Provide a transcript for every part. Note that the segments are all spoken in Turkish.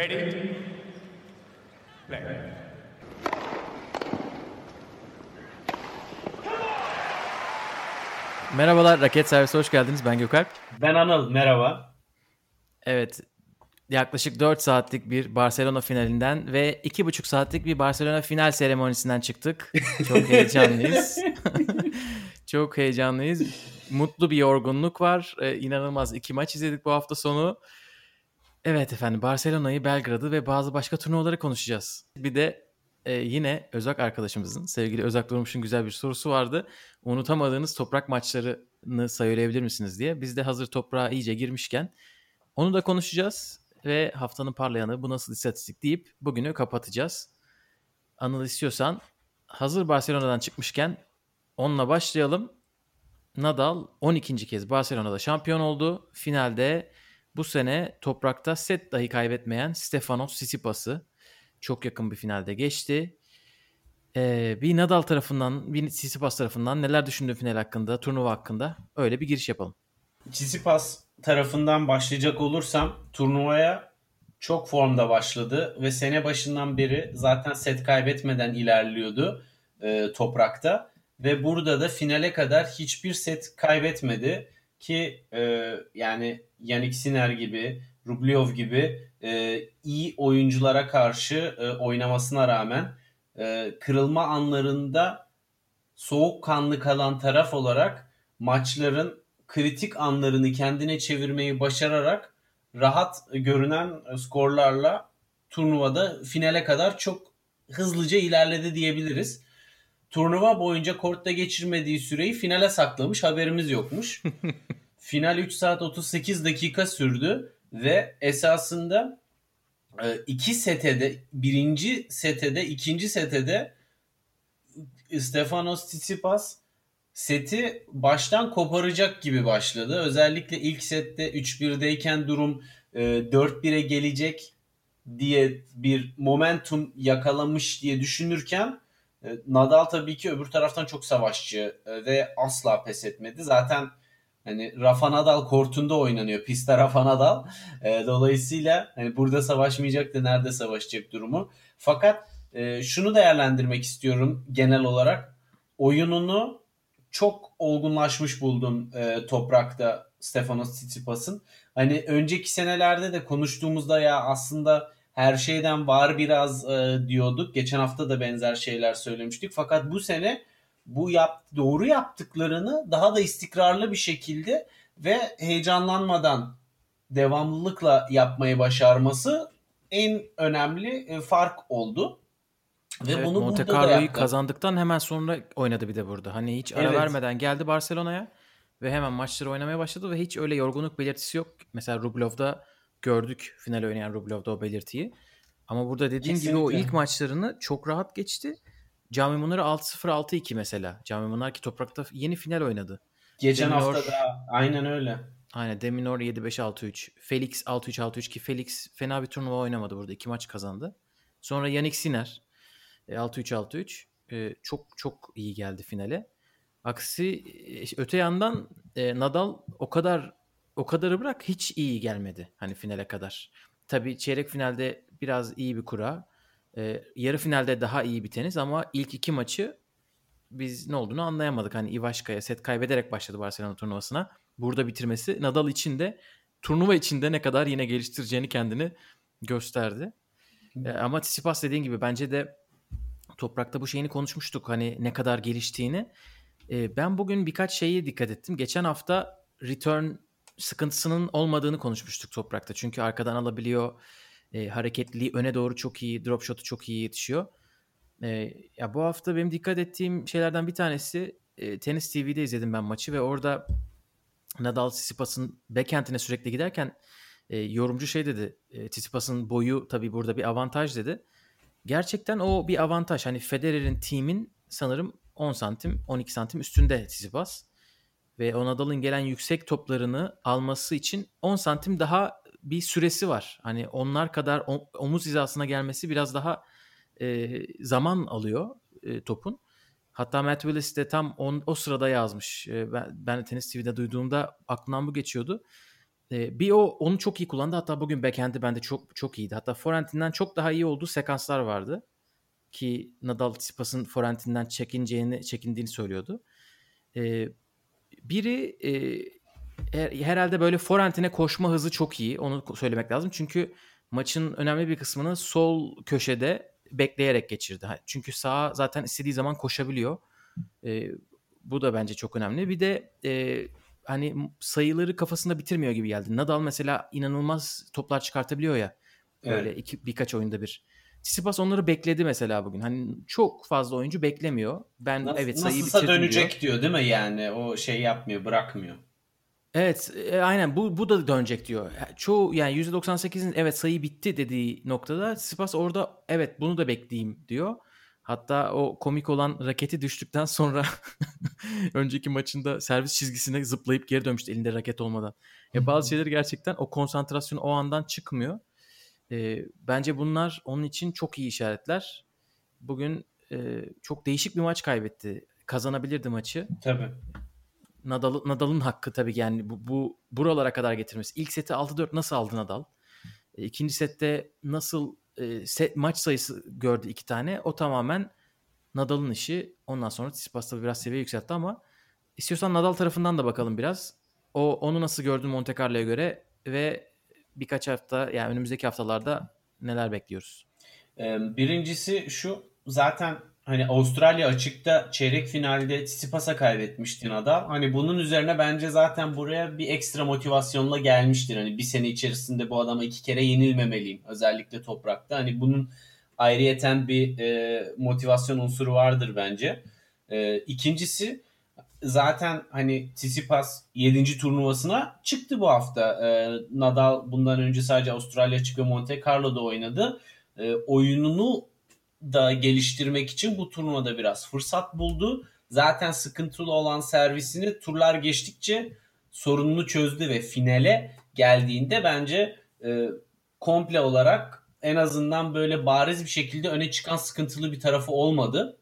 Ready? Play. Merhabalar, Raket Servisi hoş geldiniz. Ben Gökalp. Ben Anıl, merhaba. Evet, yaklaşık 4 saatlik bir Barcelona finalinden ve 2,5 saatlik bir Barcelona final seremonisinden çıktık. Çok heyecanlıyız. Çok heyecanlıyız. Mutlu bir yorgunluk var. Ee, inanılmaz iki maç izledik bu hafta sonu. Evet efendim Barcelona'yı, Belgrad'ı ve bazı başka turnuvaları konuşacağız. Bir de e, yine Özak arkadaşımızın, sevgili Özak Durmuş'un güzel bir sorusu vardı. Unutamadığınız toprak maçlarını sayılayabilir misiniz diye. Biz de hazır toprağa iyice girmişken onu da konuşacağız. Ve haftanın parlayanı bu nasıl istatistik deyip bugünü kapatacağız. Anıl istiyorsan hazır Barcelona'dan çıkmışken onunla başlayalım. Nadal 12. kez Barcelona'da şampiyon oldu. Finalde bu sene toprakta set dahi kaybetmeyen Stefanos Tsitsipas'ı çok yakın bir finalde geçti. Ee, bir Nadal tarafından, bir Tsitsipas tarafından neler düşündüğün final hakkında, turnuva hakkında öyle bir giriş yapalım. Tsitsipas tarafından başlayacak olursam turnuvaya çok formda başladı ve sene başından beri zaten set kaybetmeden ilerliyordu e, toprakta ve burada da finale kadar hiçbir set kaybetmedi ki e, yani Yannick Sinner gibi, Rublev gibi e, iyi oyunculara karşı e, oynamasına rağmen e, kırılma anlarında soğukkanlı kalan taraf olarak maçların kritik anlarını kendine çevirmeyi başararak rahat görünen skorlarla turnuvada finale kadar çok hızlıca ilerledi diyebiliriz. Turnuva boyunca kortta geçirmediği süreyi finale saklamış haberimiz yokmuş. Final 3 saat 38 dakika sürdü ve esasında e, iki setede birinci setede ikinci setede Stefanos Tsitsipas seti baştan koparacak gibi başladı. Özellikle ilk sette 3-1'deyken durum e, 4-1'e gelecek diye bir momentum yakalamış diye düşünürken e, Nadal tabii ki öbür taraftan çok savaşçı e, ve asla pes etmedi. Zaten hani Rafa Nadal kortunda oynanıyor. Piste Rafa Nadal. E, dolayısıyla hani burada savaşmayacak da nerede savaşacak durumu. Fakat e, şunu değerlendirmek istiyorum genel olarak. Oyununu çok olgunlaşmış buldum e, toprakta Stefanos Tsitsipas'ın. Hani önceki senelerde de konuştuğumuzda ya aslında her şeyden var biraz e, diyorduk. Geçen hafta da benzer şeyler söylemiştik. Fakat bu sene bu yap, doğru yaptıklarını daha da istikrarlı bir şekilde ve heyecanlanmadan devamlılıkla yapmayı başarması en önemli e, fark oldu. Ve evet, bunu Monte Carlo'yu kazandıktan hemen sonra oynadı bir de burada. Hani hiç ara evet. vermeden geldi Barcelona'ya ve hemen maçları oynamaya başladı ve hiç öyle yorgunluk belirtisi yok. Mesela Rublev'da gördük final oynayan Rublev'da o belirtiyi. Ama burada dediğin Kesinlikle. gibi o ilk maçlarını çok rahat geçti. Cami Munar'ı 6-0 6-2 mesela. Cami Munar ki toprakta yeni final oynadı. Geçen Deminor, hafta da aynen öyle. Aynen Deminor 7-5-6-3. Felix 6-3-6-3 ki Felix fena bir turnuva oynamadı burada. iki maç kazandı. Sonra Yannick Sinner 6-3-6-3 e, çok çok iyi geldi finale. Aksi e, öte yandan e, Nadal o kadar o kadarı bırak hiç iyi gelmedi hani finale kadar. Tabii çeyrek finalde biraz iyi bir kura. E, yarı finalde daha iyi bir tenis ama ilk iki maçı biz ne olduğunu anlayamadık. Hani Ivaşka'ya set kaybederek başladı Barcelona turnuvasına. Burada bitirmesi Nadal için de turnuva içinde ne kadar yine geliştireceğini kendini gösterdi. E, ama Tsitsipas dediğin gibi bence de Toprak'ta bu şeyini konuşmuştuk hani ne kadar geliştiğini. E, ben bugün birkaç şeyi dikkat ettim. Geçen hafta return sıkıntısının olmadığını konuşmuştuk Toprak'ta. Çünkü arkadan alabiliyor. E, hareketliliği öne doğru çok iyi. Drop shot'u çok iyi yetişiyor. E, ya bu hafta benim dikkat ettiğim şeylerden bir tanesi e, Tenis TV'de izledim ben maçı ve orada Nadal Tsitsipas'ın backhand'ine sürekli giderken e, yorumcu şey dedi. E, Tsitsipas'ın boyu tabii burada bir avantaj dedi gerçekten o bir avantaj. Hani Federer'in team'in sanırım 10 santim 12 santim üstünde Tsitsipas. Ve o Nadal'ın gelen yüksek toplarını alması için 10 santim daha bir süresi var. Hani onlar kadar omuz hizasına gelmesi biraz daha e, zaman alıyor e, topun. Hatta Matt Willis de tam on, o sırada yazmış. E, ben, ben Tenis TV'de duyduğumda aklımdan bu geçiyordu. E, bir o onu çok iyi kullandı. Hatta bugün backhand'i bende çok çok iyiydi. Hatta forehand'inden çok daha iyi olduğu sekanslar vardı. Ki Nadal Tsitsipas'ın forehand'inden çekineceğini, çekindiğini söylüyordu. E, biri e, herhalde böyle forehand'ine koşma hızı çok iyi. Onu söylemek lazım. Çünkü maçın önemli bir kısmını sol köşede bekleyerek geçirdi. Çünkü sağ zaten istediği zaman koşabiliyor. E, bu da bence çok önemli. Bir de e, hani sayıları kafasında bitirmiyor gibi geldi. Nadal mesela inanılmaz toplar çıkartabiliyor ya. Böyle evet. iki, birkaç oyunda bir. Tsitsipas onları bekledi mesela bugün. Hani çok fazla oyuncu beklemiyor. Ben Nasıl, evet sayıyı nasılsa dönecek diyor. diyor değil mi yani? O şey yapmıyor, bırakmıyor. Evet, e, aynen bu bu da dönecek diyor. Çoğu yani %98'in evet sayı bitti dediği noktada Tsitsipas orada evet bunu da bekleyeyim diyor. Hatta o komik olan raketi düştükten sonra önceki maçında servis çizgisine zıplayıp geri dönmüştü elinde raket olmadan. E bazı şeyleri gerçekten o konsantrasyon o andan çıkmıyor. E, bence bunlar onun için çok iyi işaretler. Bugün e, çok değişik bir maç kaybetti. Kazanabilirdi maçı. Tabii. Nadal, Nadal'ın hakkı tabii yani bu, bu buralara kadar getirmesi. İlk seti 6-4 nasıl aldı Nadal? E, ikinci sette nasıl e, set, maç sayısı gördü iki tane. O tamamen Nadal'ın işi. Ondan sonra Tsitsipas da biraz seviye yükseltti ama istiyorsan Nadal tarafından da bakalım biraz. O onu nasıl gördün Monte Carlo'ya göre ve birkaç hafta yani önümüzdeki haftalarda neler bekliyoruz? Birincisi şu zaten hani Avustralya açıkta çeyrek finalde Tsitsipas'a kaybetmişti Nadal. Hani bunun üzerine bence zaten buraya bir ekstra motivasyonla gelmiştir. Hani bir sene içerisinde bu adama iki kere yenilmemeliyim. Özellikle toprakta. Hani bunun ayrıyeten bir e, motivasyon unsuru vardır bence. E, ikincisi zaten hani Tsitsipas 7. turnuvasına çıktı bu hafta. E, Nadal bundan önce sadece Avustralya açık Monte Carlo'da oynadı. E, oyununu da geliştirmek için bu turnuvada biraz fırsat buldu. Zaten sıkıntılı olan servisini turlar geçtikçe sorununu çözdü ve finale geldiğinde bence e, komple olarak en azından böyle bariz bir şekilde öne çıkan sıkıntılı bir tarafı olmadı.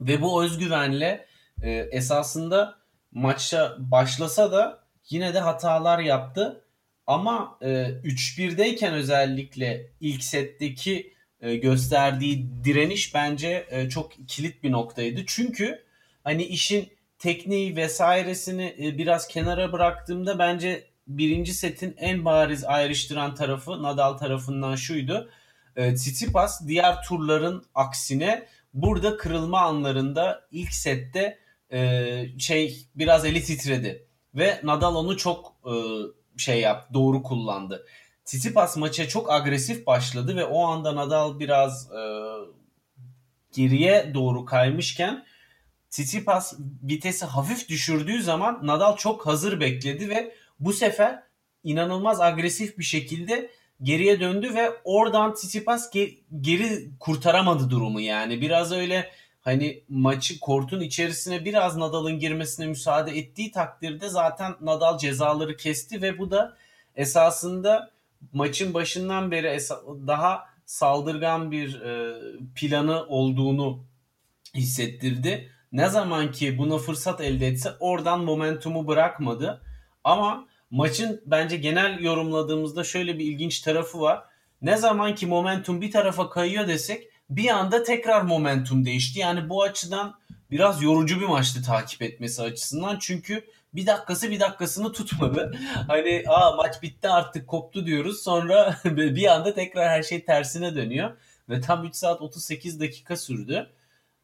Ve bu özgüvenle e, esasında maça başlasa da yine de hatalar yaptı. Ama e, 3-1'deyken özellikle ilk setteki e, gösterdiği direniş bence e, çok kilit bir noktaydı. Çünkü hani işin tekniği vesairesini e, biraz kenara bıraktığımda bence birinci setin en bariz ayrıştıran tarafı Nadal tarafından şuydu. Tsitsipas diğer turların aksine burada kırılma anlarında ilk sette şey biraz eli titredi ve Nadal onu çok şey yaptı, doğru kullandı. Tsitsipas maça çok agresif başladı ve o anda Nadal biraz e, geriye doğru kaymışken Tsitsipas vitesi hafif düşürdüğü zaman Nadal çok hazır bekledi ve bu sefer inanılmaz agresif bir şekilde geriye döndü ve oradan Tsitsipas ge- geri kurtaramadı durumu yani. Biraz öyle hani maçı kortun içerisine biraz Nadal'ın girmesine müsaade ettiği takdirde zaten Nadal cezaları kesti ve bu da esasında maçın başından beri daha saldırgan bir e, planı olduğunu hissettirdi. Ne zaman ki buna fırsat elde etse oradan momentumu bırakmadı. Ama maçın bence genel yorumladığımızda şöyle bir ilginç tarafı var. Ne zaman ki momentum bir tarafa kayıyor desek bir anda tekrar momentum değişti. Yani bu açıdan biraz yorucu bir maçtı takip etmesi açısından. Çünkü bir dakikası bir dakikasını tutmadı. Hani aa maç bitti artık koptu diyoruz. Sonra bir anda tekrar her şey tersine dönüyor. Ve tam 3 saat 38 dakika sürdü.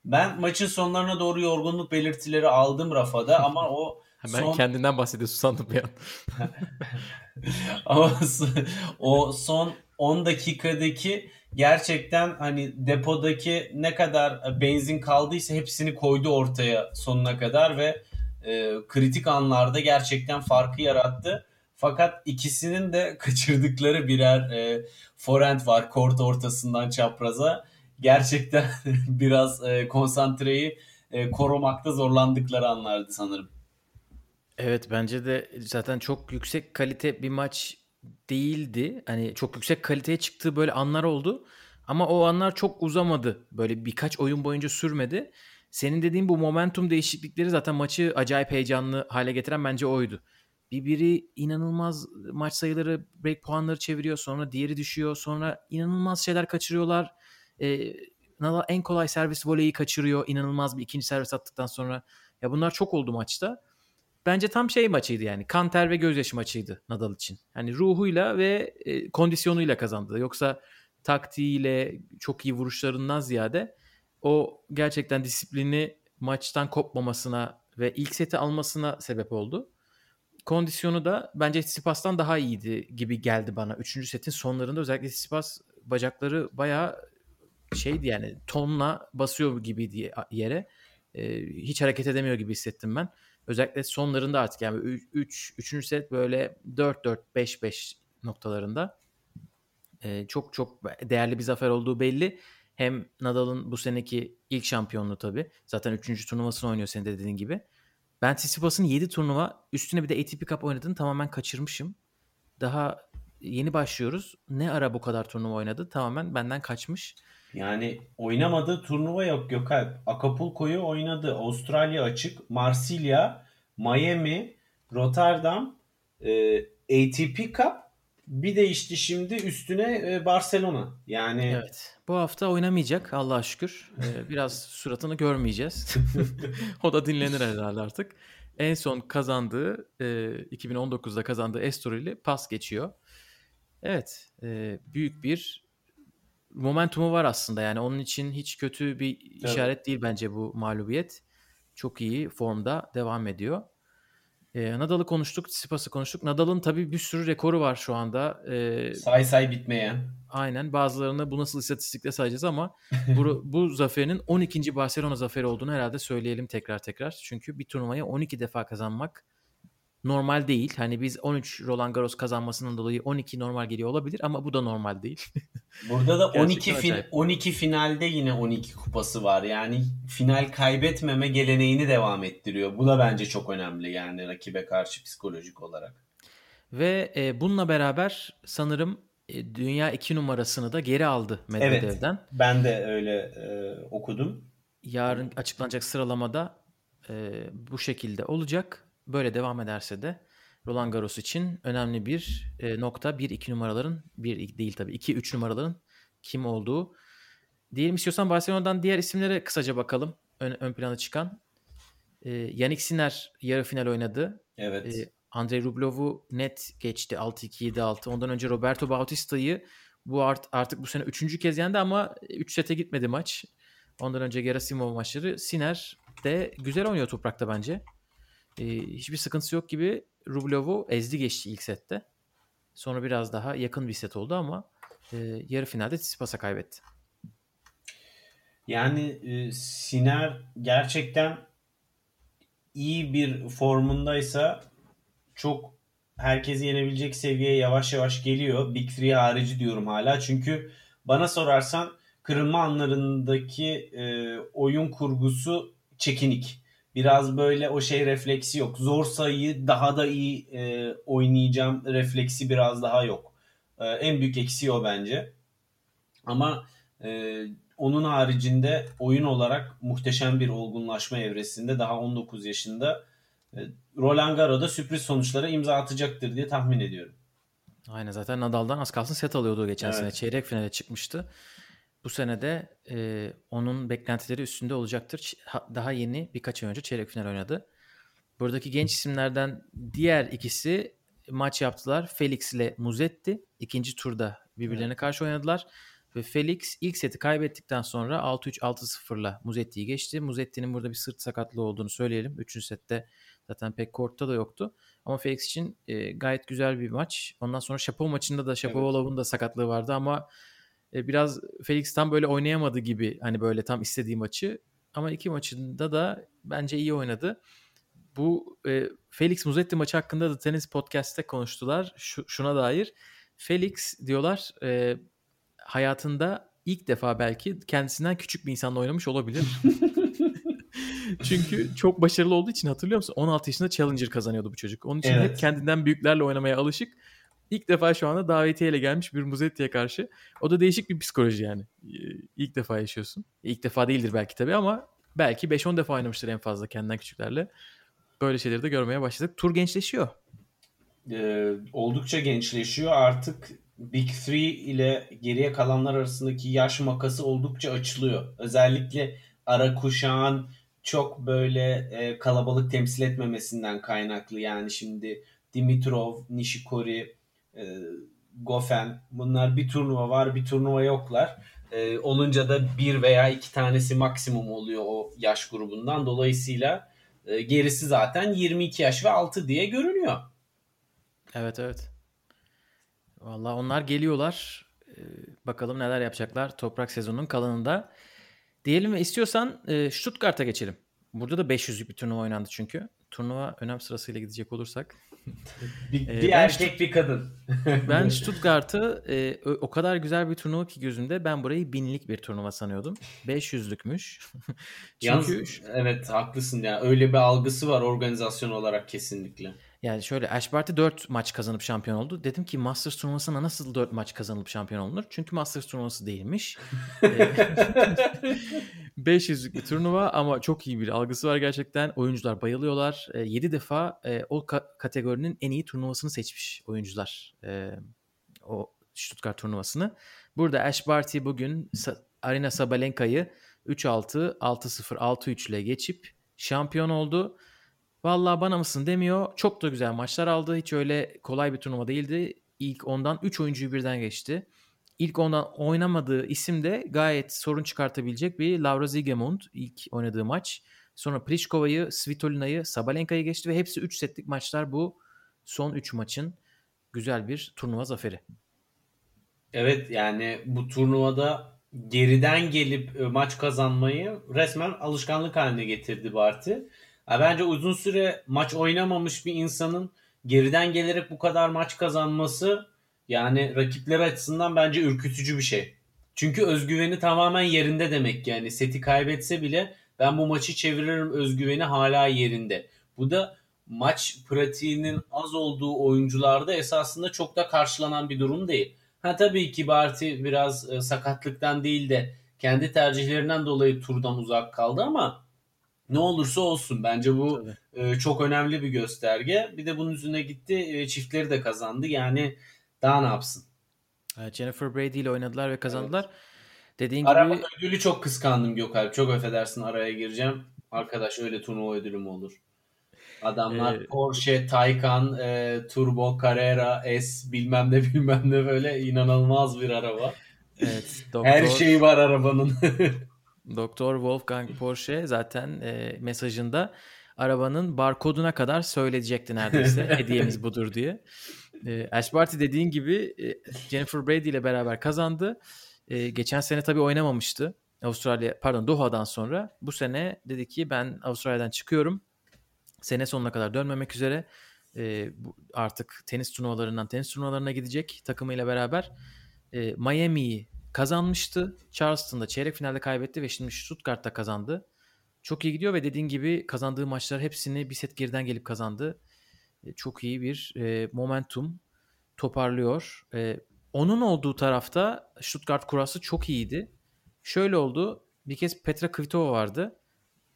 Ben maçın sonlarına doğru yorgunluk belirtileri aldım Rafa'da ama o ben son... kendinden bahsediyorsun sandım bir an. ama o son 10 dakikadaki gerçekten hani depodaki ne kadar benzin kaldıysa hepsini koydu ortaya sonuna kadar ve e, kritik anlarda gerçekten farkı yarattı. Fakat ikisinin de kaçırdıkları birer e, forend var kort ortasından çapraza. Gerçekten biraz e, konsantreyi e, korumakta zorlandıkları anlardı sanırım. Evet bence de zaten çok yüksek kalite bir maç değildi. Hani çok yüksek kaliteye çıktığı böyle anlar oldu. Ama o anlar çok uzamadı. Böyle birkaç oyun boyunca sürmedi. Senin dediğin bu momentum değişiklikleri zaten maçı acayip heyecanlı hale getiren bence oydu. Bir biri inanılmaz maç sayıları, break puanları çeviriyor. Sonra diğeri düşüyor. Sonra inanılmaz şeyler kaçırıyorlar. E, Nadal en kolay servis voleyi kaçırıyor. İnanılmaz bir ikinci servis attıktan sonra. Ya bunlar çok oldu maçta. Bence tam şey maçıydı yani. Kan ter ve gözyaşı maçıydı Nadal için. Hani ruhuyla ve e, kondisyonuyla kazandı. Yoksa taktiğiyle çok iyi vuruşlarından ziyade o gerçekten disiplini maçtan kopmamasına ve ilk seti almasına sebep oldu. Kondisyonu da bence Tsitsipas'tan daha iyiydi gibi geldi bana. Üçüncü setin sonlarında özellikle Tsitsipas bacakları bayağı şeydi yani tonla basıyor gibi diye yere. Ee, hiç hareket edemiyor gibi hissettim ben. Özellikle sonlarında artık yani 3 3. set böyle 4 4 5 5 noktalarında ee, çok çok değerli bir zafer olduğu belli. Hem Nadal'ın bu seneki ilk şampiyonluğu tabii. Zaten 3. turnuvasını oynuyor senin de dediğin gibi. Ben Tsitsipas'ın 7 turnuva üstüne bir de ATP Cup oynadığını tamamen kaçırmışım. Daha yeni başlıyoruz. Ne ara bu kadar turnuva oynadı? Tamamen benden kaçmış. Yani oynamadığı turnuva yok Gökalp. Acapulco'yu oynadı. Avustralya açık, Marsilya, Miami, Rotterdam, e, ATP Cup bir de işte şimdi üstüne e, Barcelona. Yani Evet. Bu hafta oynamayacak Allah'a şükür. Ee, biraz suratını görmeyeceğiz. o da dinlenir herhalde artık. En son kazandığı e, 2019'da kazandığı Estoril pas geçiyor. Evet. e, büyük bir momentumu var aslında. Yani onun için hiç kötü bir Tabii. işaret değil bence bu mağlubiyet. Çok iyi formda devam ediyor. E, Nadal'ı konuştuk, Tsitsipas'ı konuştuk. Nadal'ın tabii bir sürü rekoru var şu anda. E, say say bitmeyen. aynen bazılarını bu nasıl istatistikle sayacağız ama bu, bu zaferinin 12. Barcelona zaferi olduğunu herhalde söyleyelim tekrar tekrar. Çünkü bir turnuvayı 12 defa kazanmak normal değil. Hani biz 13 Roland Garros kazanmasından dolayı 12 normal geliyor olabilir ama bu da normal değil. Burada da 12 Gerçekten fin- acayip. 12 finalde yine 12 kupası var. Yani final kaybetmeme geleneğini devam ettiriyor. Bu da bence çok önemli yani rakibe karşı psikolojik olarak. Ve e, bununla beraber sanırım e, dünya 2 numarasını da geri aldı Medvedev'den. Ben de öyle e, okudum. Yarın açıklanacak sıralamada e, bu şekilde olacak. Böyle devam ederse de Roland Garros için önemli bir e, nokta. 1-2 numaraların, bir değil tabii 2-3 numaraların kim olduğu. Diyelim istiyorsan Barcelona'dan diğer isimlere kısaca bakalım. Ön, ön plana çıkan. E, Yannick Sinner yarı final oynadı. Evet. E, Andrei Rublev'u net geçti 6-2 7-6. Ondan önce Roberto Bautista'yı bu art, artık bu sene üçüncü kez yendi ama 3 sete gitmedi maç. Ondan önce Gerasimov maçları. Sinner de güzel oynuyor toprakta bence. E, hiçbir sıkıntısı yok gibi Rublev'u ezdi geçti ilk sette. Sonra biraz daha yakın bir set oldu ama e, yarı finalde Tsitsipas'a kaybetti. Yani e, Siner gerçekten iyi bir formundaysa çok herkesi yenebilecek seviyeye yavaş yavaş geliyor. Big Three harici diyorum hala. Çünkü bana sorarsan kırılma anlarındaki e, oyun kurgusu çekinik. Biraz böyle o şey refleksi yok. Zor sayıyı daha da iyi e, oynayacağım refleksi biraz daha yok. E, en büyük eksiği o bence. Ama e, onun haricinde oyun olarak muhteşem bir olgunlaşma evresinde daha 19 yaşında e, Roland Garros'da sürpriz sonuçlara imza atacaktır diye tahmin ediyorum. Aynen zaten Nadal'dan az kalsın set alıyordu geçen Evet. sene. Çeyrek finale çıkmıştı. Bu sene de e, onun beklentileri üstünde olacaktır. Daha yeni birkaç ay önce çeyrek final oynadı. Buradaki genç isimlerden diğer ikisi maç yaptılar. Felix ile Muzetti. ikinci turda birbirlerine karşı oynadılar. Ve Felix ilk seti kaybettikten sonra 6-3 6-0'la Muzetti'yi geçti. Muzetti'nin burada bir sırt sakatlığı olduğunu söyleyelim. Üçüncü sette zaten pek kortta da yoktu. Ama Felix için e, gayet güzel bir maç. Ondan sonra Şapov maçında da Shapovalov'un da sakatlığı vardı ama e, biraz Felix tam böyle oynayamadı gibi hani böyle tam istediği maçı. Ama iki maçında da bence iyi oynadı. Bu e, Felix Muzetti maçı hakkında da tenis podcast'te konuştular. Şu, şuna dair. Felix diyorlar e, hayatında ilk defa belki kendisinden küçük bir insanla oynamış olabilir. Çünkü çok başarılı olduğu için hatırlıyor musun? 16 yaşında Challenger kazanıyordu bu çocuk. Onun için Evet. hep kendinden büyüklerle oynamaya alışık. İlk defa şu anda davetiyeyle gelmiş bir Muzetti'ye karşı. O da değişik bir psikoloji yani. Ee, İlk defa yaşıyorsun. İlk defa değildir belki tabii ama belki 5-10 defa oynamıştır en fazla kendinden küçüklerle. Böyle şeyleri de görmeye başladık. Tur gençleşiyor. e, oldukça gençleşiyor. Artık Big Three ile geriye kalanlar arasındaki yaş makası oldukça açılıyor. Özellikle ara kuşağın çok böyle e, kalabalık temsil etmemesinden kaynaklı. Yani şimdi Dimitrov, Nishikori, e, Gofen bunlar bir turnuva var bir turnuva yoklar. E, olunca da bir veya iki tanesi maksimum oluyor o yaş grubundan. Dolayısıyla e, gerisi zaten 22 yaş ve altı diye görünüyor. Evet evet. Vallahi onlar geliyorlar. Ee, bakalım neler yapacaklar toprak sezonunun kalanında. Diyelim ve istiyorsan e, Stuttgart'a geçelim. Burada da 500'lük bir turnuva oynandı çünkü. Turnuva önem sırasıyla gidecek olursak. Bir, Ee, bir ben erkek bir kadın. Ben Stuttgart'ı e, o kadar güzel bir turnuva ki gözümde ben burayı binlik bir turnuva sanıyordum. 500'lükmüş. Yalnız Çünkü evet haklısın ya. Öyle bir algısı var organizasyon olarak kesinlikle. Yani şöyle Ash Barty 4 maç kazanıp şampiyon oldu. Dedim ki Masters turnuvasına nasıl 4 maç kazanılıp şampiyon olunur? Çünkü Masters turnuvası değilmiş. E, 500'lük bir turnuva ama çok iyi bir algısı var gerçekten. Oyuncular bayılıyorlar. 7 defa e, o ka- kategorinin en iyi turnuvasını seçmiş oyuncular. E, o Stuttgart turnuvasını. Burada Ash Barty bugün Arina Sabalenka'yı 3-6, 6-0, 6-3 ile geçip şampiyon oldu. Vallahi bana mısın demiyor. Çok da güzel maçlar aldı. Hiç öyle kolay bir turnuva değildi. İlk ondan 3 oyuncuyu birden geçti. İlk ondan oynamadığı isim de gayet sorun çıkartabilecek bir Laura Zigemund ilk oynadığı maç. Sonra Pliškova'yı, Svitolina'yı, Sabalenka'yı geçti ve hepsi 3 setlik maçlar bu son 3 maçın güzel bir turnuva zaferi. Evet yani bu turnuvada geriden gelip e, maç kazanmayı resmen alışkanlık haline getirdi Barty. Ya Bence uzun süre maç oynamamış bir insanın geriden gelerek bu kadar maç kazanması yani rakipleri açısından bence ürkütücü bir şey. Çünkü özgüveni tamamen yerinde demek yani seti kaybetse bile ben bu maçı çeviririm özgüveni hala yerinde. Bu da maç pratiğinin az olduğu oyuncularda esasında çok da karşılanan bir durum değil. Ha tabii ki Barty biraz e, sakatlıktan değil de kendi tercihlerinden dolayı turdan uzak kaldı ama ne olursa olsun bence bu e, çok önemli bir gösterge. Bir de bunun üzerine gitti e, çiftleri de kazandı. Yani daha ne yapsın? Evet, Jennifer Brady ile oynadılar ve kazandılar. Dediğin gibi Araba ödülü çok kıskandım Gökalp. Çok affedersin araya gireceğim. Arkadaş öyle turnuva ödülü mü olur? Adamlar Ee, Porsche, Taycan, e, Turbo, Carrera, S bilmem ne bilmem ne böyle inanılmaz bir araba. evet, Her doktor, şeyi var arabanın. Doktor Wolfgang Porsche zaten e, mesajında arabanın barkoduna kadar söyleyecekti neredeyse hediyemiz budur diye. E, Ash Barty dediğin gibi e, Jennifer Brady ile beraber kazandı. E, geçen sene tabii oynamamıştı. Avustralya pardon Doha'dan sonra bu sene dedi ki ben Avustralya'dan çıkıyorum. Sene sonuna kadar dönmemek üzere. E, bu, artık tenis turnuvalarından tenis turnuvalarına gidecek takımıyla beraber. E, Miami'yi kazanmıştı. Charleston'da çeyrek finalde kaybetti ve şimdi Stuttgart'ta kazandı. Çok iyi gidiyor ve dediğin gibi kazandığı maçlar hepsini bir set geriden gelip kazandı. E, çok iyi bir e, momentum toparlıyor. E, onun olduğu tarafta Stuttgart kurası çok iyiydi. Şöyle oldu. Bir kez Petra Kvitova vardı.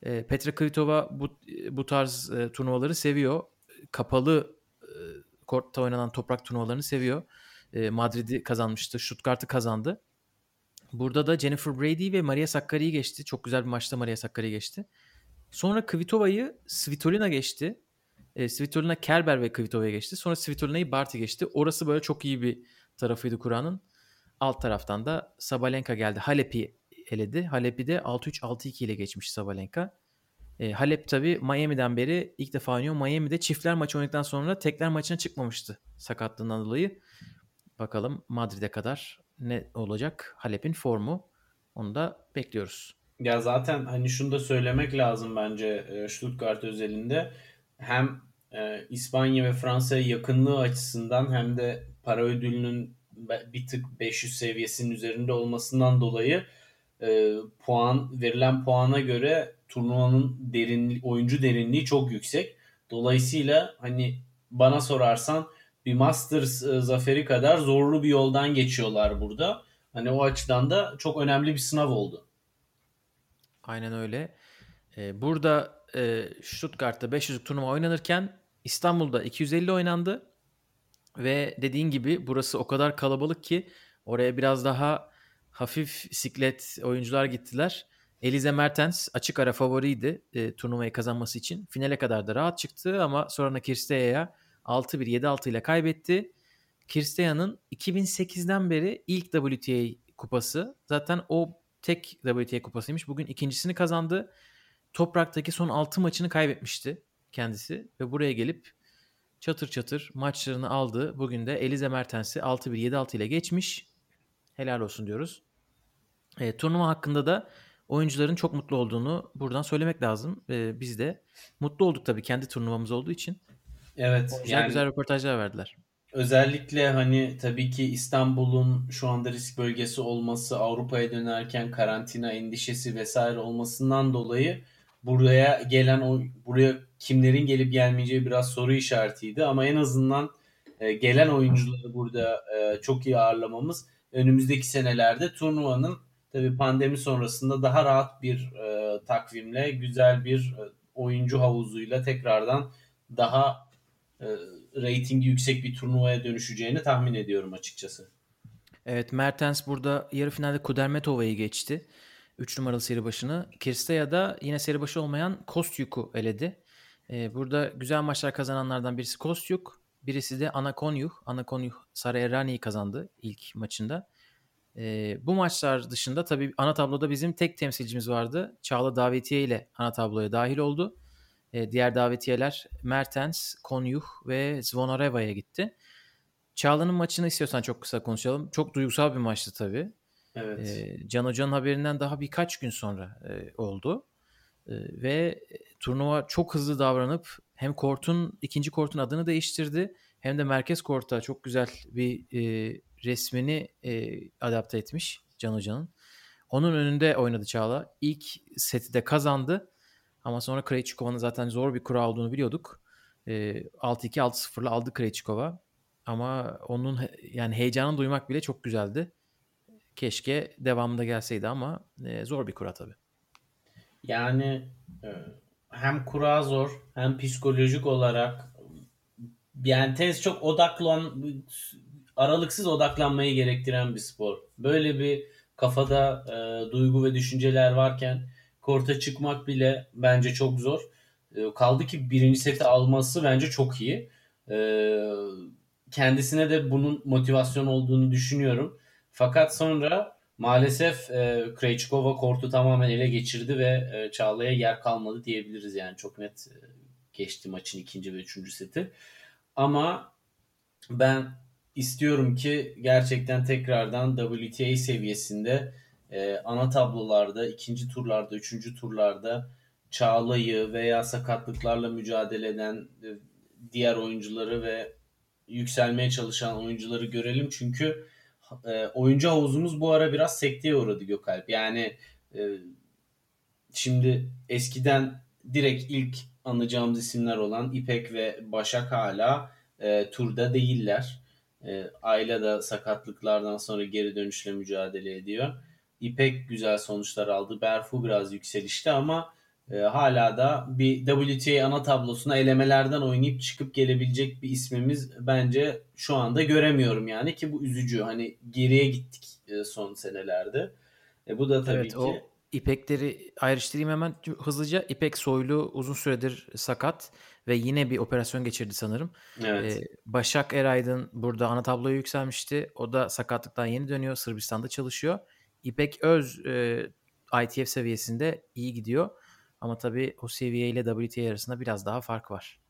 Petra Kvitova bu bu tarz turnuvaları seviyor. Kapalı kortta oynanan toprak turnuvalarını seviyor. Madrid'i kazanmıştı. Stuttgart'ı kazandı. Burada da Jennifer Brady ve Maria Sakkari'yi geçti. Çok güzel bir maçta Maria Sakkari'yi geçti. Sonra Kvitova'yı Svitolina geçti. E, Svitolina Kerber ve Kvitova'ya geçti. Sonra Svitolina'yı Barty geçti. Orası böyle çok iyi bir tarafıydı Kur'an'ın. Alt taraftan da Sabalenka geldi. Halep'i eledi. Halep'i de 6-3 6-2 ile geçmiş Sabalenka. E, Halep tabii Miami'den beri ilk defa oynuyor. Miami'de çiftler maçı oynadıktan sonra tekler maçına çıkmamıştı sakatlığından dolayı. Bakalım Madrid'e kadar ne olacak Halep'in formu. Onu da bekliyoruz. Ya zaten hani şunu da söylemek lazım bence e, Stuttgart özelinde. Hem e, İspanya ve Fransa'ya yakınlığı açısından hem de para ödülünün bir tık 500 seviyesinin üzerinde olmasından dolayı e, puan verilen puana göre turnuvanın derinliği, oyuncu derinliği çok yüksek. Dolayısıyla hani bana sorarsan bir Masters e, zaferi kadar zorlu bir yoldan geçiyorlar burada. Hani o açıdan da çok önemli bir sınav oldu. Aynen öyle. Ee, burada e, Stuttgart'ta 500'lük turnuva oynanırken İstanbul'da 250 oynandı. Ve dediğin gibi burası o kadar kalabalık ki oraya biraz daha hafif siklet oyuncular gittiler. Elize Mertens açık ara favoriydi e, turnuvayı kazanması için. Finale kadar da rahat çıktı ama sonra Kirsteya'ya 6-1 7-6 ile kaybetti. Kirsteya'nın 2008'den beri ilk WTA kupası. Zaten o tek WTA kupasıymış. Bugün ikincisini kazandı. Toprak'taki son 6 maçını kaybetmişti kendisi ve buraya gelip çatır çatır maçlarını aldı. Bugün de Elize Mertens'i 6-1 7-6 ile geçmiş. Helal olsun diyoruz. E, turnuva hakkında da oyuncuların çok mutlu olduğunu buradan söylemek lazım. E, biz de mutlu olduk tabii kendi turnuvamız olduğu için. Evet. Güzel yani güzel röportajlar verdiler. özellikle hani tabii ki İstanbul'un şu anda risk bölgesi olması, Avrupa'ya dönerken karantina endişesi vesaire olmasından dolayı buraya gelen o buraya kimlerin gelip gelmeyeceği biraz soru işaretiydi ama en azından e, gelen oyuncuları burada e, çok iyi ağırlamamız önümüzdeki senelerde turnuvanın tabii pandemi sonrasında daha rahat bir e, takvimle güzel bir e, oyuncu havuzuyla tekrardan daha e, reytingi yüksek bir turnuvaya dönüşeceğini tahmin ediyorum açıkçası. Evet Mertens burada yarı finalde Kudermetova'yı geçti. 3 numaralı seri başını. Kirsteya da yine seri başı olmayan Kostyuk'u eledi. Ee, burada güzel maçlar kazananlardan birisi Kostyuk. Birisi de Anakonyuh. Anakonyuh Sarayerrani'yi kazandı ilk maçında. Ee, bu maçlar dışında tabii ana tabloda bizim tek temsilcimiz vardı. Çağla Davetiye ile ana tabloya dahil oldu. Ee, diğer davetiyeler Mertens, Konyuh ve Zvonareva'ya gitti. Çağla'nın maçını istiyorsan çok kısa konuşalım. Çok duygusal bir maçtı tabii. Evet. Ee, Can Hoca'nın haberinden daha birkaç gün sonra e, oldu. E, ve turnuva çok hızlı davranıp hem kortun ikinci kortun adını değiştirdi hem de merkez korta çok güzel bir e, resmini e, adapte etmiş Can Hoca'nın. Onun önünde oynadı Çağla. İlk seti de kazandı. Ama sonra Krejcikova'nın zaten zor bir kura olduğunu biliyorduk. E, 6-2 6-0'la aldı Krejcikova. Ama onun yani heyecanını duymak bile çok güzeldi. Keşke devamında gelseydi ama e, zor bir kura tabii. Yani e, hem kura zor hem psikolojik olarak yani tenis çok odaklan aralıksız odaklanmayı gerektiren bir spor. Böyle bir kafada e, duygu ve düşünceler varken korta çıkmak bile bence çok zor. E, kaldı ki birinci seti alması bence çok iyi. E, kendisine de bunun motivasyon olduğunu düşünüyorum. Fakat sonra maalesef e, Krejcikova kortu tamamen ele geçirdi ve e, Çağla'ya yer kalmadı diyebiliriz yani çok net e, geçti maçın ikinci ve üçüncü seti. Ama ben istiyorum ki gerçekten tekrardan WTA seviyesinde e, ana tablolarda, ikinci turlarda, üçüncü turlarda Çağla'yı veya sakatlıklarla mücadele eden e, diğer oyuncuları ve yükselmeye çalışan oyuncuları görelim. Çünkü e, oyuncu havuzumuz bu ara biraz sekteye uğradı Gökalp. Yani e, şimdi eskiden direkt ilk anacağımız isimler olan İpek ve Başak hala e, turda değiller. E, Ayla da sakatlıklardan sonra geri dönüşle mücadele ediyor. İpek güzel sonuçlar aldı. Berfu biraz yükselişte ama e, hala da bir WTA ana tablosuna elemelerden oynayıp çıkıp gelebilecek bir ismimiz bence şu anda göremiyorum yani ki bu üzücü. Hani geriye gittik e, son senelerde. E, bu da tabii Evet ki o İpekleri ayrıştırayım hemen hızlıca. İpek Soylu uzun süredir sakat ve yine bir operasyon geçirdi sanırım. evet. Ee, Başak Eraydın burada ana tabloya yükselmişti. O da sakatlıktan yeni dönüyor. Sırbistan'da çalışıyor. İpek Öz e, ITF seviyesinde iyi gidiyor. Ama tabii o seviye ile WTA arasında biraz daha fark var.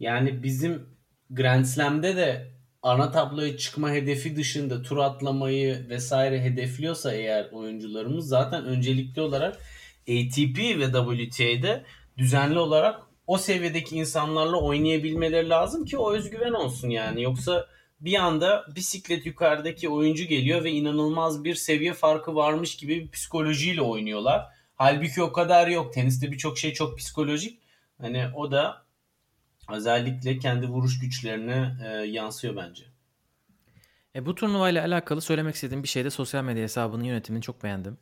Yani bizim Grand Slam'de de ana tabloya çıkma hedefi dışında tur atlamayı vesaire hedefliyorsa eğer oyuncularımız zaten öncelikli olarak ATP ve WTA'de düzenli olarak o seviyedeki insanlarla oynayabilmeleri lazım ki o özgüven olsun yani. Yoksa bir anda bisiklet yukarıdaki oyuncu geliyor ve inanılmaz bir seviye farkı varmış gibi bir psikolojiyle oynuyorlar. Halbuki o kadar yok. Teniste birçok şey çok psikolojik. Hani o da özellikle kendi vuruş güçlerine e, yansıyor bence. E, bu turnuvayla alakalı söylemek istediğim bir şey de sosyal medya hesabının yönetimini çok beğendim.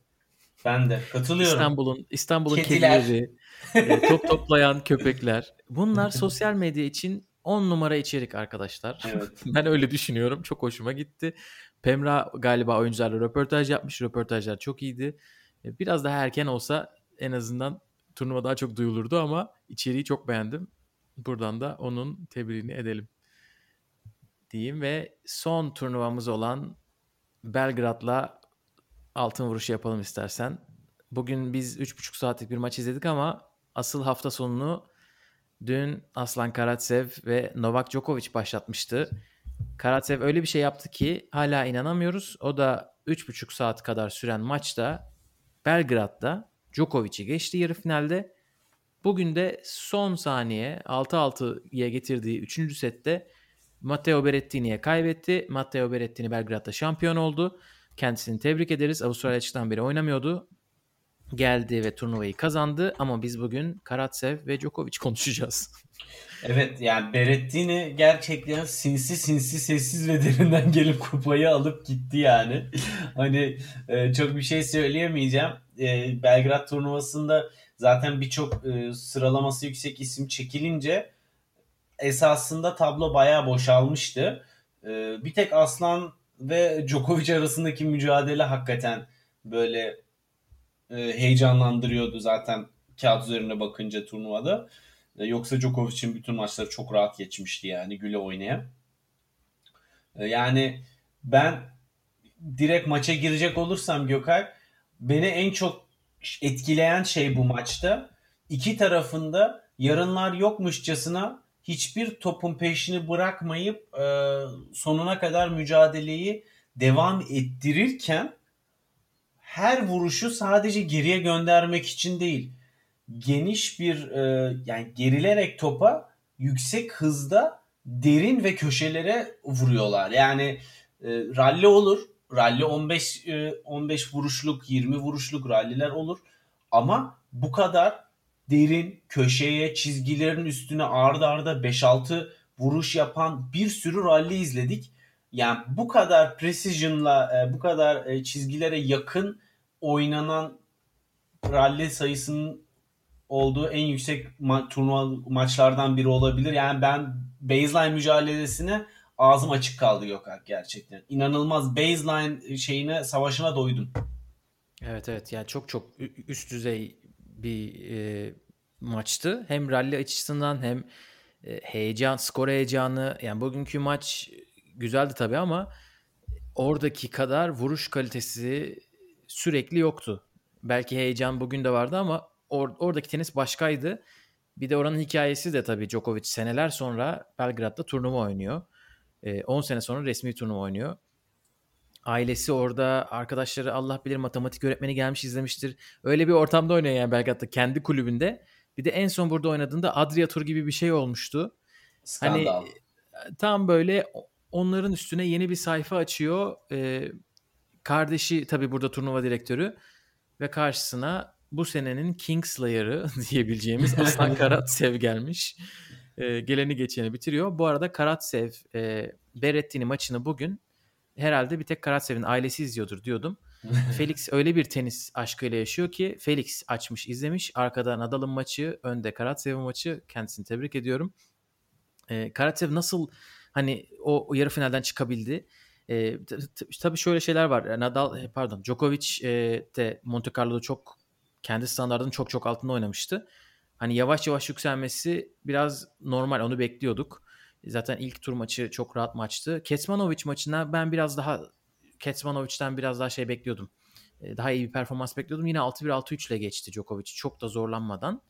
Ben de katılıyorum. İstanbul'un İstanbul'un Kediler. kedileri, e, top toplayan köpekler. Bunlar sosyal medya için 10 numara içerik arkadaşlar. Evet. ben öyle düşünüyorum. Çok hoşuma gitti. Pemra galiba oyuncularla röportaj yapmış. Röportajlar çok iyiydi. E, biraz daha erken olsa en azından turnuva daha çok duyulurdu ama içeriği çok beğendim. Buradan da onun tebriğini edelim diyeyim ve son turnuvamız olan Belgrad'la altın vuruşu yapalım istersen. Bugün biz 3,5 saatlik bir maç izledik ama asıl hafta sonunu dün Aslan Karatsev ve Novak Djokovic başlatmıştı. Karatsev öyle bir şey yaptı ki hala inanamıyoruz. O da 3,5 saat kadar süren maçta Belgrad'da Djokovic'i geçti yarı finalde. Bugün de son saniye 6-6'ya getirdiği 3. sette Matteo Berrettini'ye kaybetti. Matteo Berrettini Belgrad'da şampiyon oldu. Kendisini tebrik ederiz. Avustralya açıktan beri oynamıyordu. Geldi ve turnuvayı kazandı ama biz bugün Karatsev ve Djokovic konuşacağız. Evet yani Berrettini gerçekten sinsi sinsi sessiz ve derinden gelip kupayı alıp gitti yani. hani e, çok bir şey söyleyemeyeceğim. E, Belgrad turnuvasında zaten birçok e, sıralaması yüksek isim çekilince esasında tablo bayağı boşalmıştı. E, bir tek Aslan ve Djokovic arasındaki mücadele hakikaten böyle e, heyecanlandırıyordu zaten kağıt üzerine bakınca turnuvada. E, yoksa Djokovic'in bütün maçları çok rahat geçmişti yani güle oynaya. E, yani ben direkt maça girecek olursam Gökay beni en çok etkileyen şey bu maçta iki tarafında yarınlar yokmuşçasına hiçbir topun peşini bırakmayıp e, sonuna kadar mücadeleyi devam ettirirken her vuruşu sadece geriye göndermek için değil geniş bir e, yani gerilerek topa yüksek hızda derin ve köşelere vuruyorlar. Yani e, ralli olur. Ralli 15 e, 15 vuruşluk, 20 vuruşluk ralliler olur. Ama bu kadar derin köşeye, çizgilerin üstüne arda arda 5-6 vuruş yapan bir sürü ralli izledik. Yani bu kadar precision'la, e, bu kadar e, çizgilere yakın oynanan ralli sayısının olduğu en yüksek ma- turnuva maçlardan biri olabilir. Yani ben baseline mücadelesine ağzım açık kaldı Gökhan gerçekten. İnanılmaz baseline şeyine savaşına doydum. Evet evet yani çok çok üst düzey bir e, maçtı. Hem rally açısından hem e, heyecan, skor heyecanı. Yani bugünkü maç güzeldi tabii ama oradaki kadar vuruş kalitesi sürekli yoktu. Belki heyecan bugün de vardı ama or, oradaki tenis başkaydı. Bir de oranın hikayesi de tabii Djokovic seneler sonra Belgrad'da turnuva oynuyor. 10 ee, sene sonra resmi turnuva oynuyor. Ailesi orada, arkadaşları Allah bilir matematik öğretmeni gelmiş izlemiştir. Öyle bir ortamda oynuyor yani Belgrad'da kendi kulübünde. Bir de en son burada oynadığında Adria Tur gibi bir şey olmuştu. Skandal. Hani tam böyle onların üstüne yeni bir sayfa açıyor. Ee, kardeşi tabii burada turnuva direktörü ve karşısına bu senenin Kingslayer'ı diyebileceğimiz Aslan Karatsev gelmiş. E, geleni geçeni bitiriyor. Bu arada Karatsev e, Berrettini maçını bugün herhalde bir tek Karatsev'in ailesi izliyordur diyordum. Felix öyle bir tenis aşkıyla yaşıyor ki Felix açmış izlemiş. Arkada Nadal'ın maçı, önde Karatsev'in maçı. Kendisini tebrik ediyorum. E, Karatsev nasıl hani o, o yarı finalden çıkabildi? E, tabii şöyle şeyler var. Nadal pardon Djokovic e, de Monte Carlo'da çok kendi standartının çok çok altında oynamıştı. Hani yavaş yavaş yükselmesi biraz normal onu bekliyorduk. Zaten ilk tur maçı çok rahat maçtı. Kecmanovic maçına ben biraz daha Kecmanovic'den biraz daha şey bekliyordum. Ee, daha iyi bir performans bekliyordum. Yine 6-1 6-3 ile geçti Djokovic çok da zorlanmadan.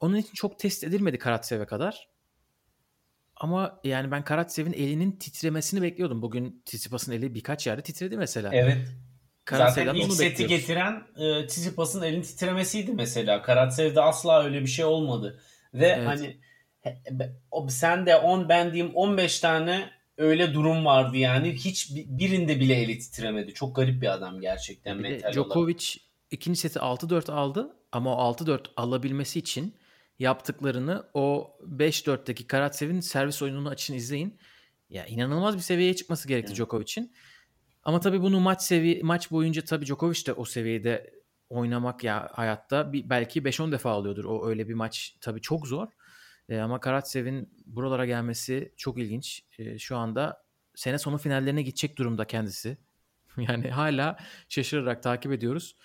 Onun için çok test edilmedi Karatsev'e kadar. Ama yani ben Karatsev'in elinin titremesini bekliyordum. Bugün Tsitsipas'ın eli birkaç yerde titredi mesela. Evet. Zaten ilk seti getiren e, Tsitsipas'ın elin titremesiydi mesela. Karatsev'de asla öyle bir şey olmadı. Ve evet. hani sen de 10 ben diyeyim 15 tane öyle durum vardı yani. Hiç birinde bile eli titremedi. Çok garip bir adam gerçekten bir mental Djokovic olarak. ikinci seti 6-4 aldı ama o 6-4 alabilmesi için yaptıklarını o 5-4'teki Karatsev'in servis oyununu açın izleyin. Ya inanılmaz bir seviyeye çıkması gerekti evet. Djokovic'in. Ama tabii bunu maç sevi maç boyunca tabii Djokovic de o seviyede oynamak ya hayatta bir, belki 5-10 defa alıyordur. O öyle bir maç tabii çok zor. E, ama Karatsev'in buralara gelmesi çok ilginç. E, şu anda sene sonu finallerine gidecek durumda kendisi. yani hala şaşırarak takip ediyoruz.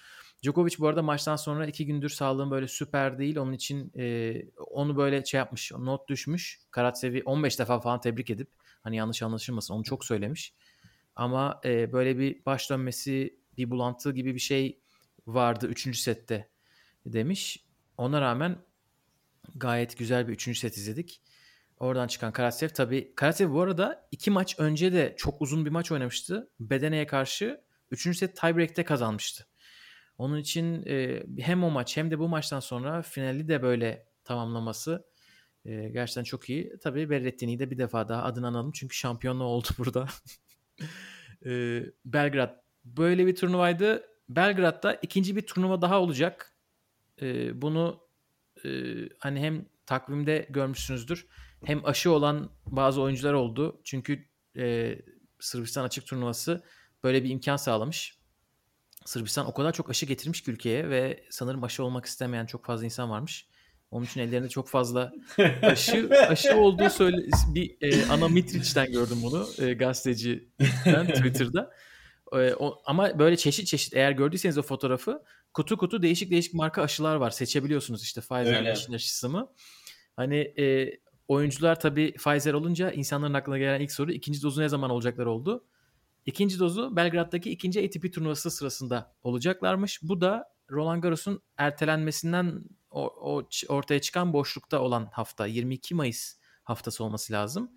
Djokovic bu arada maçtan sonra iki gündür sağlığım böyle süper değil. Onun için e, onu böyle şey yapmış, not düşmüş. Karatsev'i 15 defa falan tebrik edip hani yanlış anlaşılmasın onu çok söylemiş. Ama e, böyle bir baş dönmesi, bir bulantı gibi bir şey vardı 3. sette demiş. Ona rağmen gayet güzel bir 3. set izledik. Oradan çıkan Karatsev tabii. Karatsev bu arada iki maç önce de çok uzun bir maç oynamıştı. Bedene'ye karşı 3. set tiebreak'te kazanmıştı. Onun için e, hem o maç hem de bu maçtan sonra finali de böyle tamamlaması e, gerçekten çok iyi. Tabii Berrettini'yi de bir defa daha adını analım çünkü şampiyonluğu oldu burada. e, Belgrad böyle bir turnuvaydı. Belgrad'da ikinci bir turnuva daha olacak. E, bunu e, hani hem takvimde görmüşsünüzdür hem aşı olan bazı oyuncular oldu. Çünkü e, Sırbistan açık turnuvası böyle bir imkan sağlamış. Sırbistan o kadar çok aşı getirmiş ki ülkeye ve sanırım aşı olmak istemeyen çok fazla insan varmış. Onun için ellerinde çok fazla aşı aşı olduğu söyle bir e, Ana Mitric'ten gördüm bunu e, gazeteciden Twitter'da. E, o, ama böyle çeşit çeşit eğer gördüyseniz o fotoğrafı kutu kutu değişik değişik marka aşılar var. Seçebiliyorsunuz işte Pfizer aşısı mı? Hani e, oyuncular tabii Pfizer olunca insanların aklına gelen ilk soru ikinci dozu ne zaman olacaklar oldu. İkinci dozu Belgrad'daki ikinci ATP turnuvası sırasında olacaklarmış. Bu da Roland Garros'un ertelenmesinden o, o ortaya çıkan boşlukta olan hafta 22 Mayıs haftası olması lazım.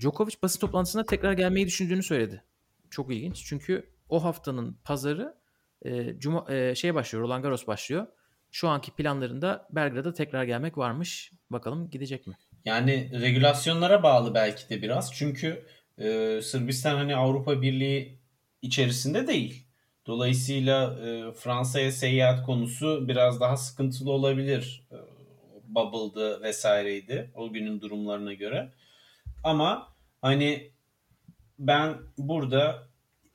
Djokovic basın toplantısına tekrar gelmeyi düşündüğünü söyledi. Çok ilginç. Çünkü o haftanın pazarı e, cuma e, şey başlıyor. Roland Garros başlıyor. Şu anki planlarında Belgrad'a tekrar gelmek varmış. Bakalım gidecek mi? Yani regülasyonlara bağlı belki de biraz. Çünkü e, Sırbistan hani Avrupa Birliği içerisinde değil. Dolayısıyla e, Fransa'ya seyahat konusu biraz daha sıkıntılı olabilir. E, Bubble'dı vesaireydi o günün durumlarına göre. Ama hani ben burada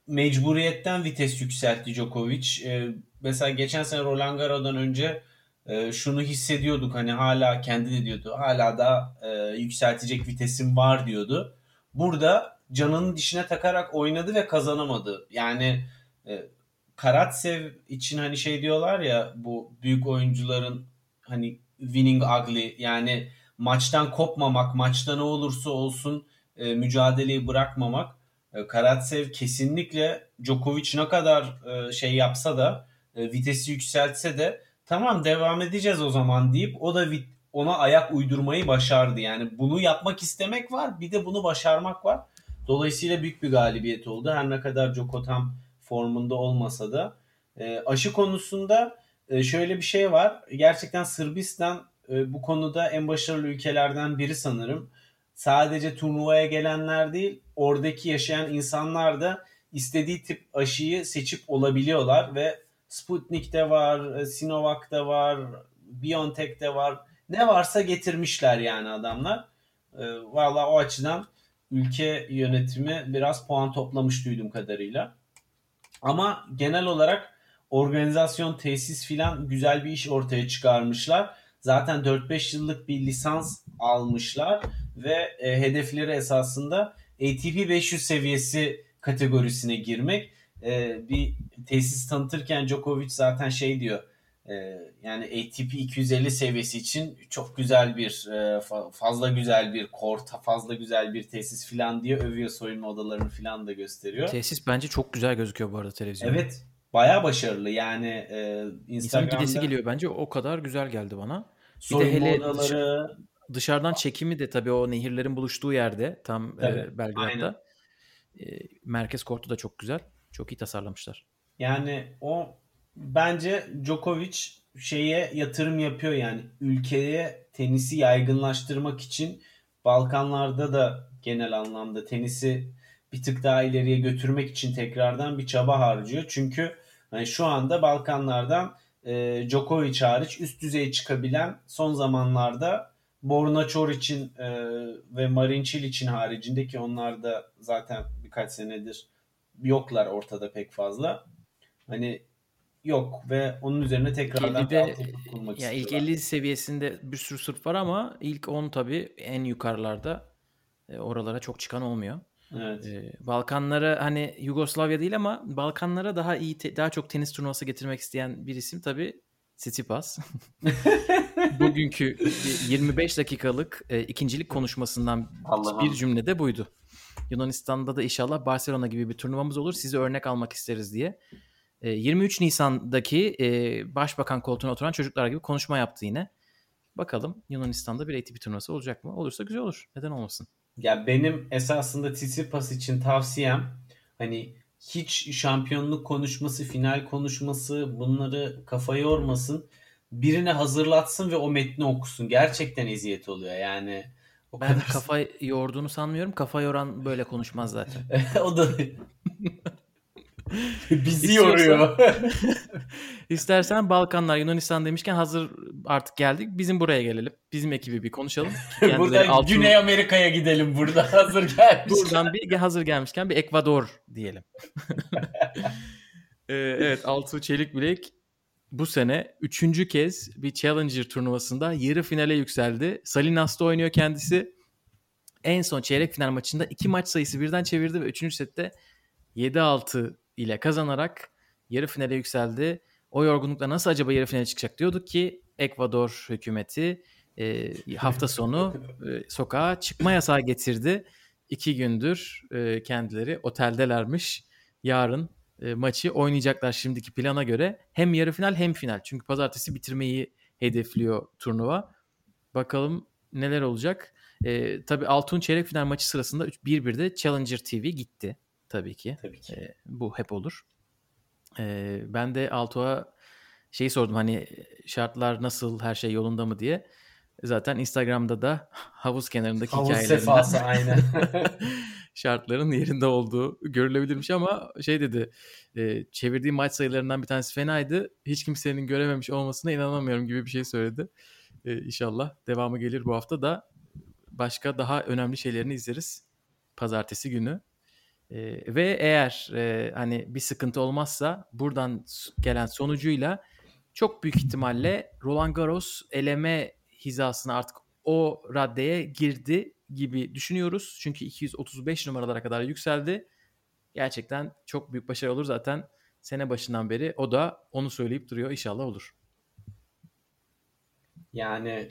mecburiyetten vites yükseltti Djokovic. E, mesela geçen sene Roland Garros'dan önce e, şunu hissediyorduk hani hala kendi de diyordu hala da e, yükseltecek vitesim var diyordu. Burada canının dişine takarak oynadı ve kazanamadı. Yani e, Karatsev için hani şey diyorlar ya bu büyük oyuncuların hani winning ugly yani maçtan kopmamak, maçta ne olursa olsun e, mücadeleyi bırakmamak. E, Karatsev kesinlikle Djokovic ne kadar e, şey yapsa da e, vitesi yükseltse de tamam devam edeceğiz o zaman deyip o da ona ayak uydurmayı başardı. Yani bunu yapmak istemek var bir de bunu başarmak var. Dolayısıyla büyük bir galibiyet oldu. Her ne kadar Djoko tam formunda olmasa da. E, aşı konusunda e, şöyle bir şey var. Gerçekten Sırbistan e, bu konuda en başarılı ülkelerden biri sanırım. Sadece turnuvaya gelenler değil, oradaki yaşayan insanlar da istediği tip aşıyı seçip olabiliyorlar ve Sputnik'te var, e, Sinovac'ta var, BioNTech'te var. Ne varsa getirmişler yani adamlar. E, Valla o açıdan ülke yönetimi biraz puan toplamış duyduğum kadarıyla. Ama genel olarak organizasyon, tesis filan güzel bir iş ortaya çıkarmışlar. Zaten 4-5 yıllık bir lisans almışlar ve e, hedefleri esasında ATP 500 seviyesi kategorisine girmek. E, bir tesis tanıtırken Djokovic zaten şey diyor. E, yani ATP 250 seviyesi için çok güzel bir e, fazla güzel bir kort, fazla güzel bir tesis filan diye övüyor soyunma odalarını filan da gösteriyor. Tesis bence çok güzel gözüküyor bu arada televizyonda. Evet. Bayağı başarılı. Yani e, Instagram'da... İnsan gidesi geliyor bence. O kadar güzel geldi bana. Soyunma bir de hele odaları... dışarıdan çekimi de tabii o nehirlerin buluştuğu yerde tam e, Belgrad'da. E, merkez kortu da çok güzel. Çok iyi tasarlamışlar. Yani o bence Djokovic şeye yatırım yapıyor yani ülkeye tenisi yaygınlaştırmak için Balkanlarda da genel anlamda tenisi bir tık daha ileriye götürmek için tekrardan bir çaba harcıyor. Çünkü hani şu anda Balkanlardan e, Djokovic hariç üst düzey çıkabilen son zamanlarda Borna Çoric'in e, ve Marin Cilic'in haricinde ki onlar da zaten birkaç senedir yoklar ortada pek fazla. Hani yok ve onun üzerine tekrardan bir 50'de altyapı kurmak ya ilk istiyorlar. 50 seviyesinde bir sürü Sırp var ama ilk 10 tabii en yukarılarda e, oralara çok çıkan olmuyor. Evet. E, Balkanlara hani Yugoslavya değil ama Balkanlara daha iyi te- daha çok tenis turnuvası getirmek isteyen bir isim tabii Tsitsipas. Bugünkü e, 25 dakikalık e, ikincilik konuşmasından Allah'ım. bir cümlede buydu. Yunanistan'da da inşallah Barcelona gibi bir turnuvamız olur. Sizi örnek almak isteriz diye. E, 23 Nisan'daki e, başbakan koltuğuna oturan çocuklar gibi konuşma yaptı yine. Bakalım Yunanistan'da bir ATP turnuvası olacak mı? Olursa güzel olur. Neden olmasın? Ya benim esasında Tsitsipas için tavsiyem hani hiç şampiyonluk konuşması, final konuşması bunları kafa yormasın. Birine hazırlatsın ve o metni okusun. Gerçekten eziyet oluyor yani. O Ben kadar kafa yorduğunu sanmıyorum. Kafa yoran böyle konuşmaz zaten. o da bizi yoruyor. İstersen Balkanlar, Yunanistan demişken hazır artık geldik. Bizim buraya gelelim. Bizim ekibi bir konuşalım. Buradan altın- Güney Amerika'ya gidelim burada hazır gelmiş. Buradan bir hazır gelmişken bir Ekvador diyelim. Ee, evet Altuğ Çelik Bilek bu sene üçüncü kez bir Challenger turnuvasında yarı finale yükseldi. Salinas'ta oynuyor kendisi. En son çeyrek final maçında iki maç sayısı birden çevirdi ve üçüncü sette 7-6 ile kazanarak yarı finale yükseldi. O yorgunlukla nasıl acaba yarı finale çıkacak diyorduk ki Ekvador hükümeti e, hafta sonu e, sokağa çıkma yasağı getirdi. İki gündür e, kendileri oteldelermiş. Yarın e, maçı oynayacaklar şimdiki plana göre. Hem yarı final hem final. Çünkü pazartesi bitirmeyi hedefliyor turnuva. Bakalım neler olacak. E, tabii Altun çeyrek final maçı sırasında 1-1'de Challenger TV gitti. Tabii ki. Tabii ki. E, bu hep olur. E, ben de Altuğ'a şeyi sordum hani şartlar nasıl her şey yolunda mı diye. Zaten Instagram'da da havuz kenarındaki Havuz hikayelerinden sefası aynen. şartların yerinde olduğu görülebilirmiş ama şey dedi e, çevirdiği maç sayılarından bir tanesi fenaydı. Hiç kimsenin görememiş olmasına inanamıyorum gibi bir şey söyledi. E, inşallah devamı gelir bu hafta da başka daha önemli şeylerini izleriz pazartesi günü. E, ve eğer e, hani bir sıkıntı olmazsa buradan gelen sonucuyla çok büyük ihtimalle Roland Garros eleme hizasına artık o raddeye girdi gibi düşünüyoruz. Çünkü 235 numaralara kadar yükseldi. Gerçekten çok büyük başarı olur zaten sene başından beri. O da onu söyleyip duruyor. İnşallah olur. Yani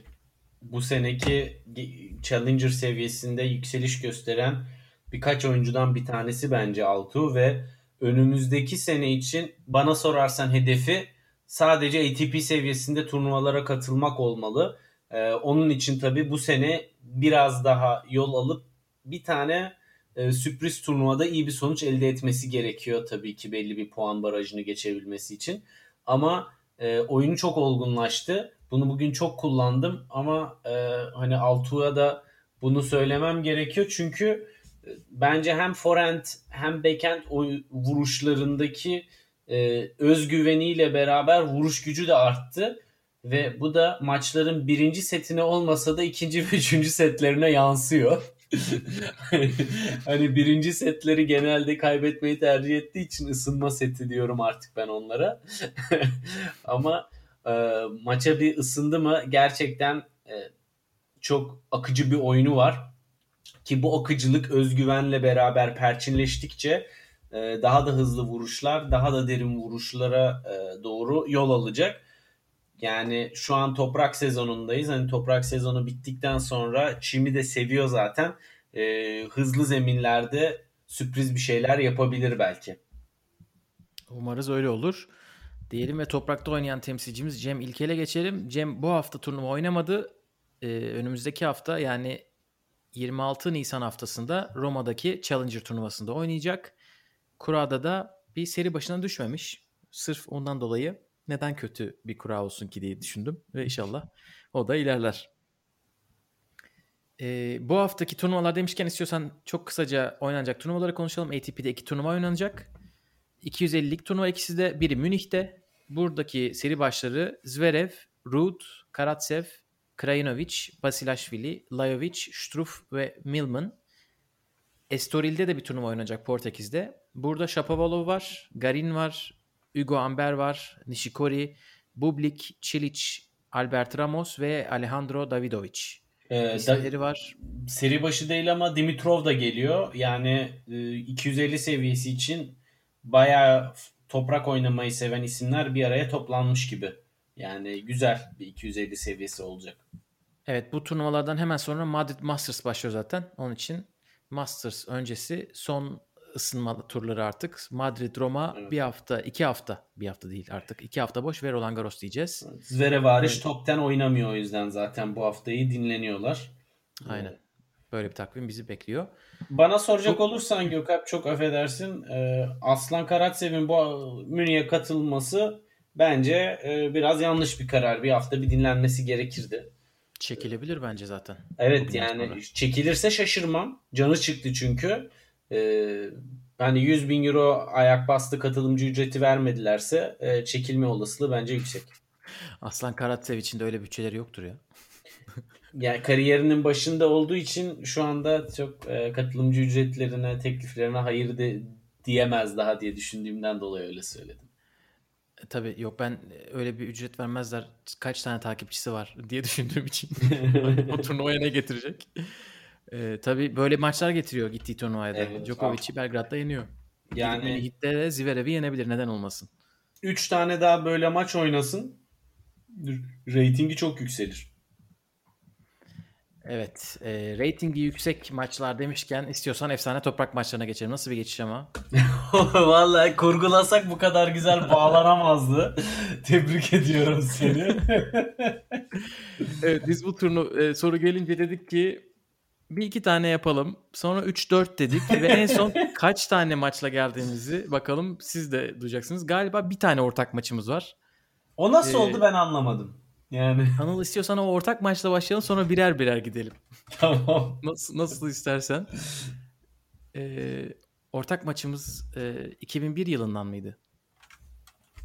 bu seneki ge- Challenger seviyesinde yükseliş gösteren birkaç oyuncudan bir tanesi bence Altuğ ve önümüzdeki sene için bana sorarsan hedefi sadece ATP seviyesinde turnuvalara katılmak olmalı. Ee, onun için tabii bu sene biraz daha yol alıp bir tane e, sürpriz turnuvada iyi bir sonuç elde etmesi gerekiyor tabii ki belli bir puan barajını geçebilmesi için. Ama e, oyunu çok olgunlaştı. Bunu bugün çok kullandım ama e, hani Altuğ'a da bunu söylemem gerekiyor çünkü bence hem forehand hem backhand oy- vuruşlarındaki e, özgüveniyle beraber vuruş gücü de arttı ve bu da maçların birinci setine olmasa da ikinci ve üçüncü setlerine yansıyor. hani birinci setleri genelde kaybetmeyi tercih ettiği için ısınma seti diyorum artık ben onlara. Ama e, maça bir ısındı mı gerçekten e, çok akıcı bir oyunu var. Ki bu akıcılık özgüvenle beraber perçinleştikçe e, daha da hızlı vuruşlar, daha da derin vuruşlara e, doğru yol alacak. Yani şu an toprak sezonundayız. Hani toprak sezonu bittikten sonra çimi de seviyor zaten. E, hızlı zeminlerde sürpriz bir şeyler yapabilir belki. Umarız öyle olur. Diyelim ve toprakta oynayan temsilcimiz Cem İlkel'e geçelim. Cem bu hafta turnuva oynamadı. Ee, önümüzdeki hafta yani 26 Nisan haftasında Roma'daki Challenger turnuvasında oynayacak. Kurada da bir seri başına düşmemiş. Sırf ondan dolayı neden kötü bir kura olsun ki diye düşündüm. Ve inşallah o da ilerler. Ee, bu haftaki turnuvalar demişken istiyorsan çok kısaca oynanacak turnuvaları konuşalım. ATP'de iki turnuva oynanacak. 250'lik turnuva ikisi de biri Münih'te. Buradaki seri başları Zverev, Ruud, Karatsev, Krajinovic, Basilashvili, Lajovic, Struff ve Milman. Estoril'de de bir turnuva oynanacak Portekiz'de. Burada Shapovalov var, Garin var, Hugo Amber var, Nishikori, Bublik, Çilic, Albert Ramos ve Alejandro Davidovic. Ee, İsimleri var. Seri başı değil ama Dimitrov da geliyor. Yani e, 250 seviyesi için bayağı toprak oynamayı seven isimler bir araya toplanmış gibi. Yani güzel bir 250 seviyesi olacak. Evet bu turnuvalardan hemen sonra Madrid Masters başlıyor zaten. Onun için Masters öncesi son ısınma turları artık. Madrid, Roma Evet. bir hafta, iki hafta. Bir hafta değil artık. iki hafta boş ve Roland Garros diyeceğiz. Zverev hariç Evet. top 10 oynamıyor o yüzden zaten bu haftayı dinleniyorlar. Aynen. Böyle bir takvim bizi bekliyor. Bana soracak Çok- olursan Gökalp çok affedersin. e, Aslan Karatsev'in bu Münih'e katılması bence e, biraz yanlış bir karar. Bir hafta bir dinlenmesi gerekirdi. Çekilebilir bence zaten. Evet yani sonra. çekilirse şaşırmam. Canı çıktı çünkü. Ee, hani 100 bin euro ayak bastı katılımcı ücreti vermedilerse e, çekilme olasılığı bence yüksek. Aslan Karatsev için de öyle bütçeleri yoktur ya. Yani kariyerinin başında olduğu için şu anda çok e, katılımcı ücretlerine, tekliflerine hayır de, diyemez daha diye düşündüğümden dolayı öyle söyledim. E, tabii yok ben e, öyle bir ücret vermezler. Kaç tane takipçisi var diye düşündüğüm için. o turnuvaya ne getirecek? E, tabii böyle maçlar getiriyor gittiği turnuvaya da. Evet, Djokovic'i Belgrad'da yeniyor. Yani Yani Hit'te de Zverev'i yenebilir. Neden olmasın? 3 tane daha böyle maç oynasın. Ratingi çok yükselir. Evet. E, ratingi yüksek maçlar demişken istiyorsan efsane toprak maçlarına geçelim. Nasıl bir geçiş ama? Vallahi kurgulasak bu kadar güzel bağlanamazdı. Tebrik ediyorum seni. evet biz bu turnu e, soru gelince dedik ki bir iki tane yapalım. Sonra 3-4 dedik ve en son kaç tane maçla geldiğimizi bakalım siz de duyacaksınız. Galiba bir tane ortak maçımız var. o nasıl Ee, oldu ben anlamadım. Yani Anıl istiyorsan o ortak maçla başlayalım sonra birer birer gidelim. tamam. Nasıl, nasıl istersen. Ee, ortak maçımız e, 2001 yılından mıydı?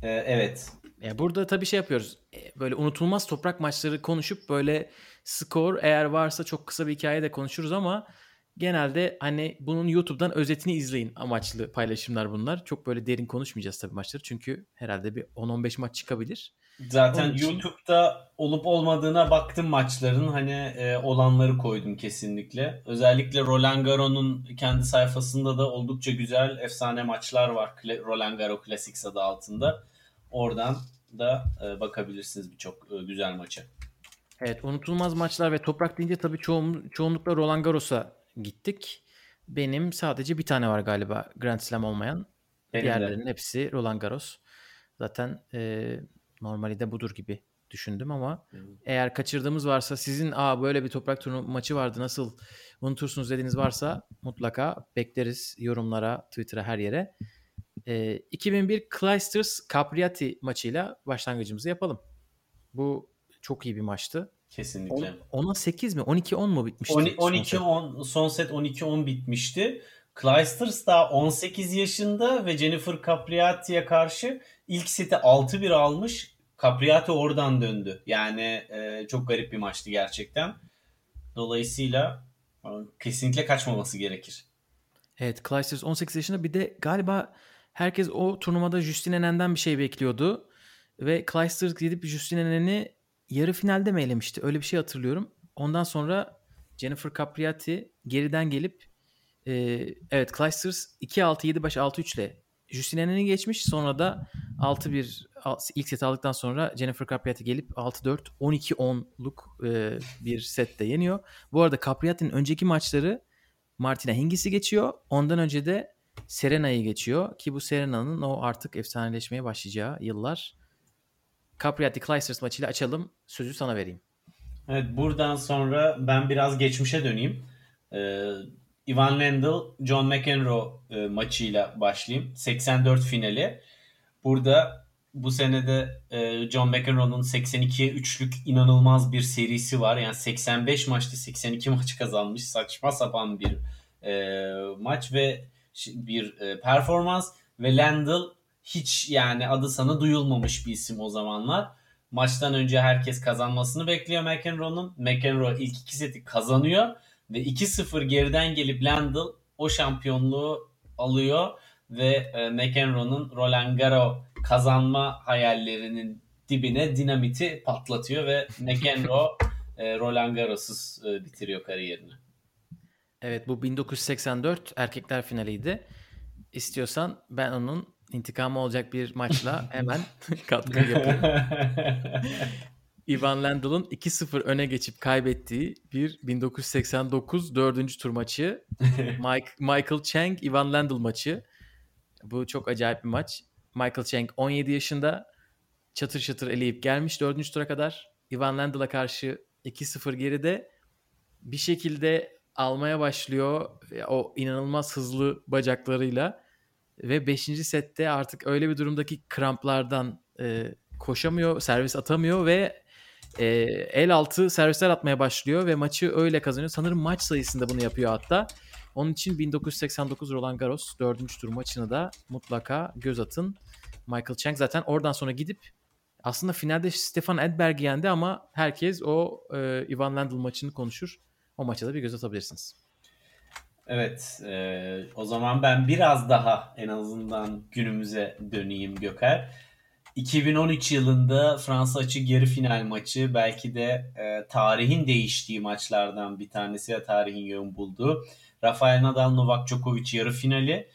Ee, evet. Ya burada tabii şey yapıyoruz. E, Böyle unutulmaz toprak maçları konuşup böyle skor eğer varsa çok kısa bir hikaye de konuşuruz ama genelde hani bunun YouTube'dan özetini izleyin amaçlı paylaşımlar bunlar. Çok böyle derin konuşmayacağız tabii maçları çünkü herhalde bir 10-15 maç çıkabilir. Zaten Onun için- YouTube'da olup olmadığına baktım maçların. Hani e, olanları koydum kesinlikle. Özellikle Roland Garros'un kendi sayfasında da oldukça güzel efsane maçlar var. Kla- Roland Garros Classics adı altında. Oradan da e, bakabilirsiniz birçok e, güzel maça. Evet unutulmaz maçlar ve toprak deyince tabii çoğun, çoğunlukla Roland Garros'a gittik. Benim sadece bir tane var galiba Grand Slam olmayan. Benim de. Diğerlerinin hepsi Roland Garros. Zaten e, normali de budur gibi düşündüm ama eğer kaçırdığımız varsa sizin aa böyle bir toprak turnu maçı vardı nasıl unutursunuz dediğiniz varsa mutlaka bekleriz yorumlara, Twitter'a her yere. E, 2001 Clijsters Capriati maçıyla başlangıcımızı yapalım. Bu çok iyi bir maçtı. Kesinlikle. 10'a 8 mi? 12-10 mu bitmişti? 12-10 son set 12-10 bitmişti. Clijsters daha 18 yaşında ve Jennifer Capriati'ye karşı ilk seti 6-1 almış. Capriati oradan döndü. Yani e, çok garip bir maçtı gerçekten. Dolayısıyla e, kesinlikle kaçmaması gerekir. Evet Clijsters 18 yaşında bir de galiba herkes o turnuvada Justine Nen'den bir şey bekliyordu. Ve Clijsters gidip Justine Nen'i yarı finalde mi elemişti? Öyle bir şey hatırlıyorum. Ondan sonra Jennifer Capriati geriden gelip e, evet Clijsters 2-6 7-5 6-3 ile Justine Nen'i geçmiş. Sonra da 6-1 al- ilk set aldıktan sonra Jennifer Capriati gelip 6-4 12-10'luk e, bir sette yeniyor. Bu arada Capriati'nin önceki maçları Martina Hingis'i geçiyor. Ondan önce de Serena'yı geçiyor. Ki bu Serena'nın o artık efsaneleşmeye başlayacağı yıllar. Capriati Clijsters maçıyla açalım. Sözü sana vereyim. Evet buradan sonra ben biraz geçmişe döneyim. Ee, Ivan Lendl, John McEnroe e, maçıyla başlayayım. 84 finali. Burada bu senede e, John McEnroe'nun 82'ye 3'lük inanılmaz bir serisi var. Yani 85 maçta 82 maç kazanmış. Saçma sapan bir e, maç ve bir e, performans. Ve Lendl hiç yani adı sana duyulmamış bir isim o zamanlar. Maçtan önce herkes kazanmasını bekliyor McEnroe'nun. McEnroe ilk iki seti kazanıyor ve 2-0 geriden gelip Lendl o şampiyonluğu alıyor ve e, McEnroe'nun Roland Garros kazanma hayallerinin dibine dinamiti patlatıyor ve McEnroe e, Roland Garros'uz e, bitiriyor kariyerini. Evet bu 1984 erkekler finaliydi. İstiyorsan ben onun intikamı olacak bir maçla hemen katkı yapayım. Ivan Lendl'ın 2-0 öne geçip kaybettiği bir 1989 4. tur maçı. Mike, Michael Chang, Ivan Lendl maçı. Bu çok acayip bir maç. Michael Chang 17 yaşında çatır çatır eleyip gelmiş 4. tura kadar. Ivan Lendl'a karşı 2-0 geride bir şekilde almaya başlıyor o inanılmaz hızlı bacaklarıyla ve 5. sette artık öyle bir durumdaki kramplardan e, koşamıyor, servis atamıyor ve e, el altı servisler atmaya başlıyor ve maçı öyle kazanıyor. Sanırım maç sayısında bunu yapıyor hatta. Onun için 1989 Roland Garros 4. tur maçını da mutlaka göz atın. Michael Chang zaten oradan sonra gidip aslında finalde Stefan Edberg'i yendi ama herkes o e, Ivan Lendl maçını konuşur. O maça da bir göz atabilirsiniz. Evet, e, o zaman ben biraz daha en azından günümüze döneyim Göker. 2013 yılında Fransa açı yarı final maçı belki de e, tarihin değiştiği maçlardan bir tanesi ve tarihin yön bulduğu. Rafael Nadal Novak Djokovic yarı finali.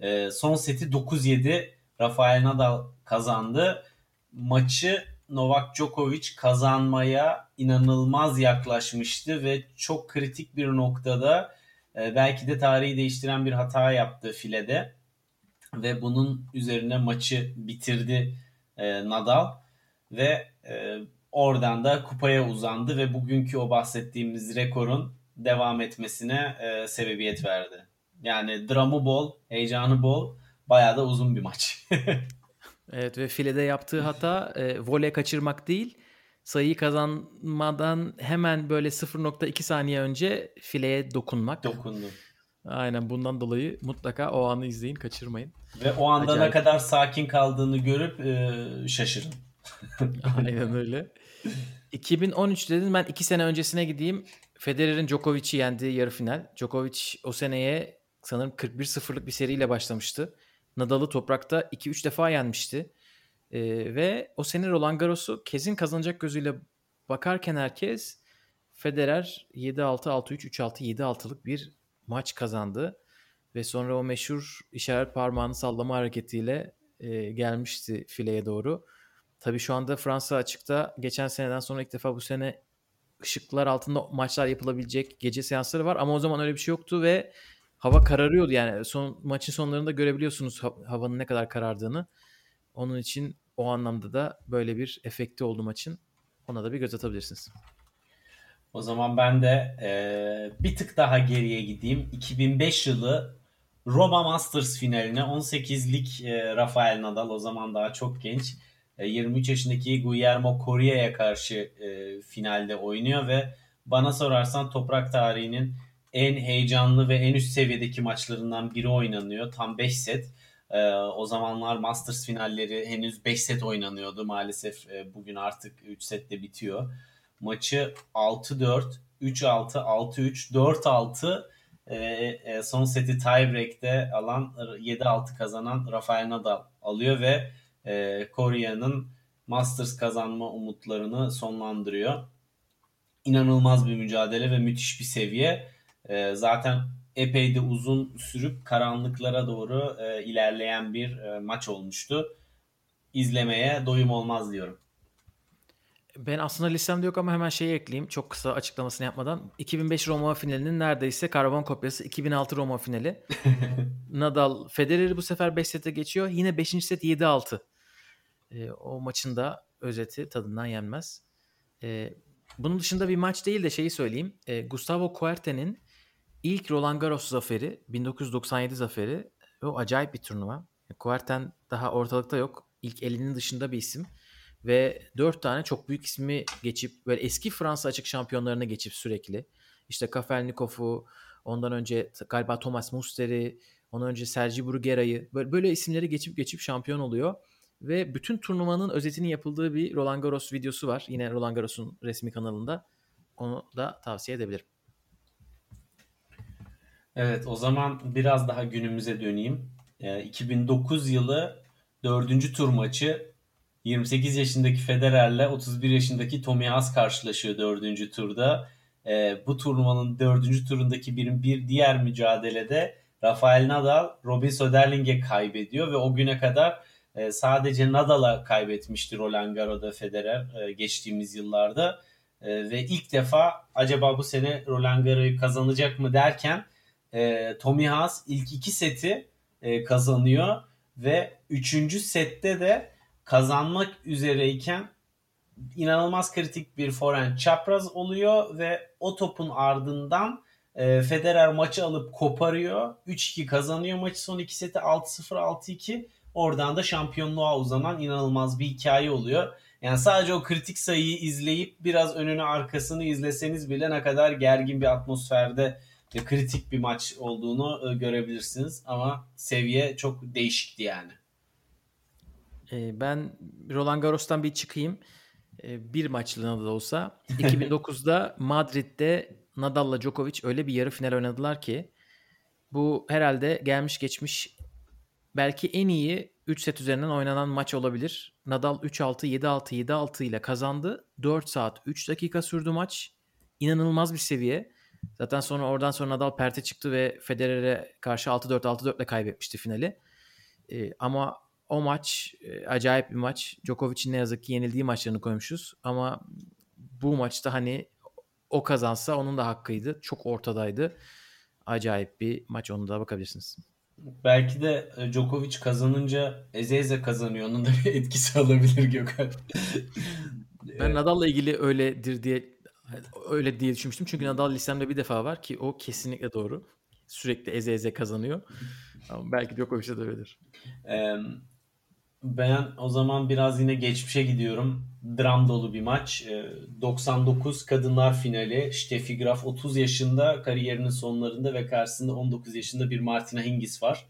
E, son seti 9-7 Rafael Nadal kazandı. Maçı Novak Djokovic kazanmaya inanılmaz yaklaşmıştı ve çok kritik bir noktada e, belki de tarihi değiştiren bir hata yaptı filede ve bunun üzerine maçı bitirdi e, Nadal ve e, oradan da kupaya uzandı ve bugünkü o bahsettiğimiz rekorun devam etmesine e, sebebiyet verdi. Yani dramı bol, heyecanı bol, bayağı da uzun bir maç. evet ve filede yaptığı hata e, voley kaçırmak değil, sayıyı kazanmadan hemen böyle 0.2 saniye önce fileye dokunmak. Dokundu. Aynen bundan dolayı mutlaka o anı izleyin, kaçırmayın. Ve o anda Acayip. ne kadar sakin kaldığını görüp e, şaşırın. Aynen öyle. 2013 dedin ben 2 sene öncesine gideyim. Federer'in Djokovic'i yendiği yarı final. Djokovic o seneye sanırım 41-0'lık bir seriyle başlamıştı. Nadal'ı toprakta 2-3 defa yenmişti. Ee, ve o sene Roland Garros'u kesin kazanacak gözüyle bakarken herkes Federer 7-6, 6-3, 3-6, 7-6'lık bir maç kazandı. Ve sonra o meşhur işaret parmağını sallama hareketiyle e, gelmişti fileye doğru. Tabii şu anda Fransa açıkta geçen seneden sonra ilk defa bu sene ışıklar altında maçlar yapılabilecek gece seansları var ama o zaman öyle bir şey yoktu ve hava kararıyordu yani son maçın sonlarında görebiliyorsunuz havanın ne kadar karardığını. Onun için o anlamda da böyle bir efekti oldu maçın. Ona da bir göz atabilirsiniz. O zaman ben de e, bir tık daha geriye gideyim. 2005 yılı Roma Masters finaline 18'lik e, Rafael Nadal o zaman daha çok genç. E, 23 yaşındaki Guillermo Correa'ya karşı e, finalde oynuyor ve bana sorarsan toprak tarihinin en heyecanlı ve en üst seviyedeki maçlarından biri oynanıyor. Tam 5 set. E, o zamanlar Masters finalleri henüz 5 set oynanıyordu. Maalesef e, bugün artık 3 sette bitiyor. Maçı 6-4, 3-6, 6-3, 4-6 e, son seti tiebreak'te alan 7-6 kazanan Rafael Nadal alıyor ve e, Korea'nın Masters kazanma umutlarını sonlandırıyor. İnanılmaz bir mücadele ve müthiş bir seviye. E, zaten epey de uzun sürüp karanlıklara doğru e, ilerleyen bir e, maç olmuştu. İzlemeye doyum olmaz diyorum. Ben aslında listemde yok ama hemen şeyi ekleyeyim. Çok kısa açıklamasını yapmadan. 2005 Roma finalinin neredeyse karbon kopyası 2006 Roma finali. Nadal Federer'i bu sefer 5 sete geçiyor. Yine 5. set 7-6. E, o maçın da özeti tadından yenmez. E, bunun dışında bir maç değil de şeyi söyleyeyim. E, Gustavo Kuerten'in ilk Roland Garros zaferi 1997 zaferi o acayip bir turnuva. Kuerten daha ortalıkta yok. İlk elinin dışında bir isim ve dört tane çok büyük ismi geçip böyle eski Fransa açık şampiyonlarına geçip sürekli işte Kafelnikov'u ondan önce galiba Thomas Muster'i ondan önce Sergi Bruguera'yı böyle, böyle isimleri geçip geçip şampiyon oluyor ve bütün turnuvanın özetinin yapıldığı bir Roland Garros videosu var. Yine Roland Garros'un resmi kanalında. Onu da tavsiye edebilirim. Evet o zaman biraz daha günümüze döneyim. E, 2009 yılı dördüncü tur maçı 28 yaşındaki Federer'le 31 yaşındaki Tommy Haas karşılaşıyor dördüncü turda. E, bu turnuvanın dördüncü turundaki bir, bir diğer mücadelede Rafael Nadal Robin Söderling'e kaybediyor ve o güne kadar e, sadece Nadal'a kaybetmişti Roland Garros'da Federer e, geçtiğimiz yıllarda. E, ve ilk defa acaba bu sene Roland Garros'u kazanacak mı derken e, Tommy Haas ilk iki seti e, kazanıyor ve üçüncü sette de kazanmak üzereyken inanılmaz kritik bir forehand çapraz oluyor ve o topun ardından e, Federer maçı alıp koparıyor. 3-2 kazanıyor maçı son iki seti 6-0 6-2. Oradan da şampiyonluğa uzanan inanılmaz bir hikaye oluyor. Yani sadece o kritik sayıyı izleyip biraz önünü arkasını izleseniz bile ne kadar gergin bir atmosferde kritik bir maç olduğunu e, görebilirsiniz. Ama seviye çok değişikti yani. E, ben Roland Garros'tan bir çıkayım. E, bir maçlığına da olsa. 2009'da Madrid'de Nadal'la Djokovic öyle bir yarı final oynadılar ki bu herhalde gelmiş geçmiş belki en iyi 3 set üzerinden oynanan maç olabilir. Nadal 3-6, 7-6, 7-6 ile kazandı. 4 saat 3 dakika sürdü maç. İnanılmaz bir seviye. Zaten sonra oradan sonra Nadal perte çıktı ve Federer'e karşı 6-4 6-4 ile kaybetmişti finali. Ee, ama o maç e, acayip bir maç. Djokovic'in ne yazık ki yenildiği maçlarını koymuşuz. Ama bu maçta hani o kazansa onun da hakkıydı. Çok ortadaydı. Acayip bir maç onu da bakabilirsiniz. Belki de e, Djokovic kazanınca eze eze kazanıyor. Onun da bir etkisi olabilir Gökhan. ben Nadal'la ilgili öyledir diye öyle diye düşünmüştüm. Çünkü Nadal listemde bir defa var ki o kesinlikle doğru. Sürekli eze eze kazanıyor. Ama belki Djokovic'de de öyledir. Ben o zaman biraz yine geçmişe gidiyorum. Dram dolu bir maç. 99 kadınlar finali. Steffi Graf 30 yaşında kariyerinin sonlarında ve karşısında 19 yaşında bir Martina Hingis var.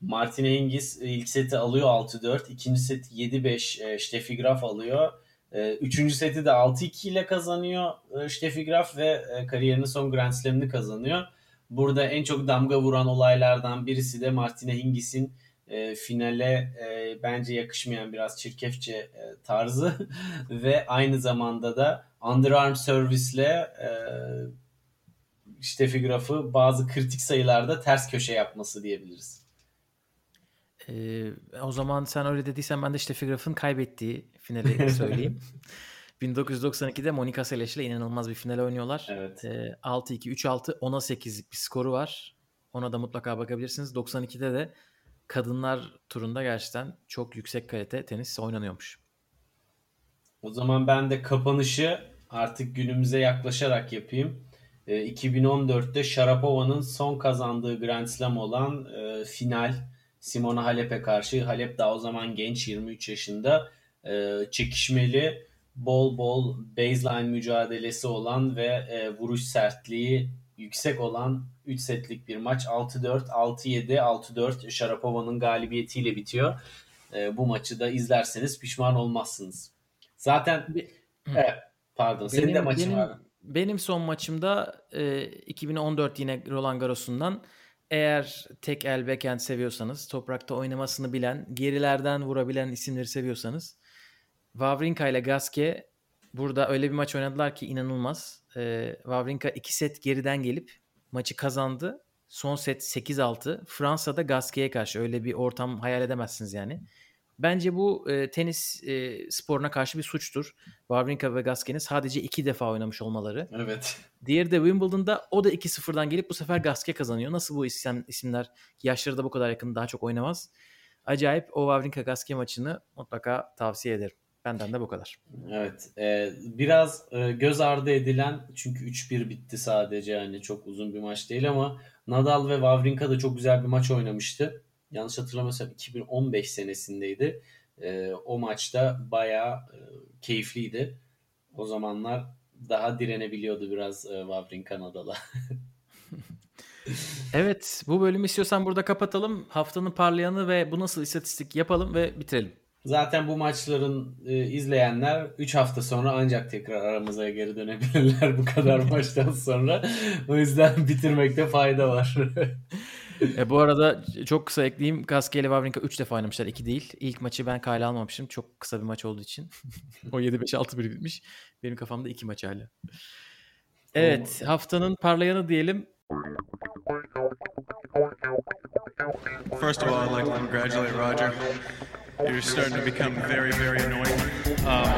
Martina Hingis ilk seti alıyor 6-4. ikinci seti 7-5 Steffi Graf alıyor. Üçüncü seti de 6-2 ile kazanıyor Steffi Graf ve kariyerinin son Grand Slam'ini kazanıyor. Burada en çok damga vuran olaylardan birisi de Martina Hingis'in e, finale e, bence yakışmayan biraz çirkefçe e, tarzı ve aynı zamanda da underarm servisle e, Steffi Graf'ı bazı kritik sayılarda ters köşe yapması diyebiliriz. Ee, o zaman sen öyle dediysen ben de Steffi Graf'ın kaybettiği finali söyleyeyim. 1992'de Monica Seles ile inanılmaz bir final oynuyorlar. Evet. Ee, 6-2, 3-6, 10'a 8'lik bir skoru var. Ona da mutlaka bakabilirsiniz. 92'de de kadınlar turunda gerçekten çok yüksek kalite tenis oynanıyormuş. O zaman ben de kapanışı artık günümüze yaklaşarak yapayım. E, 2014'te Sharapova'nın son kazandığı Grand Slam olan e, final Simona Halep'e karşı. Halep daha o zaman genç 23 yaşında. E, çekişmeli, bol bol baseline mücadelesi olan ve e, vuruş sertliği yüksek olan 3 setlik bir maç. 6-4, 6-7, 6-4 Sharapova'nın galibiyetiyle bitiyor. E, bu maçı da izlerseniz pişman olmazsınız. Zaten evet, pardon benim, senin de maçın benim, var. Benim son maçımda e, 2014 yine Roland Garros'undan eğer tek el backhand seviyorsanız, toprakta oynamasını bilen, gerilerden vurabilen isimleri seviyorsanız Wawrinka ile Gasquet burada öyle bir maç oynadılar ki inanılmaz. Ee, Wawrinka 2 set geriden gelip maçı kazandı. Son set 8-6. Fransa'da Gasquet'e karşı öyle bir ortam hayal edemezsiniz yani. Bence bu e, tenis e, sporuna karşı bir suçtur. Wawrinka ve Gasquet'in sadece iki defa oynamış olmaları. Evet. Diğeri de Wimbledon'da o da 2-0'dan gelip bu sefer Gasquet kazanıyor. Nasıl bu isim, isimler yaşları da bu kadar yakın daha çok oynamaz. Acayip o Wawrinka Gasquet maçını mutlaka tavsiye ederim. Benden de bu kadar. Evet. E, biraz e, göz ardı edilen çünkü 3-1 bitti sadece yani çok uzun bir maç değil ama Nadal ve Wawrinka da çok güzel bir maç oynamıştı. Yanlış hatırlamıyorsam 2015 senesindeydi. E, o maçta bayağı e, keyifliydi. O zamanlar daha direnebiliyordu biraz e, Wawrinka Nadal'a. evet bu bölümü istiyorsan burada kapatalım. Haftanın parlayanı ve bu nasıl istatistik yapalım ve bitirelim. Zaten bu maçların e, izleyenler 3 hafta sonra ancak tekrar aramıza geri dönebilirler bu kadar maçtan sonra. O yüzden bitirmekte fayda var. E, bu arada çok kısa ekleyeyim. Gasquet ile Wawrinka 3 defa oynamışlar. 2 değil. İlk maçı ben kale almamışım. Çok kısa bir maç olduğu için. o 7-5-6-1 bitmiş. Benim kafamda 2 maç hala. Evet. Haftanın parlayanı diyelim. First of all, I'd like to congratulate Roger. You're starting to become very, very annoying. Um,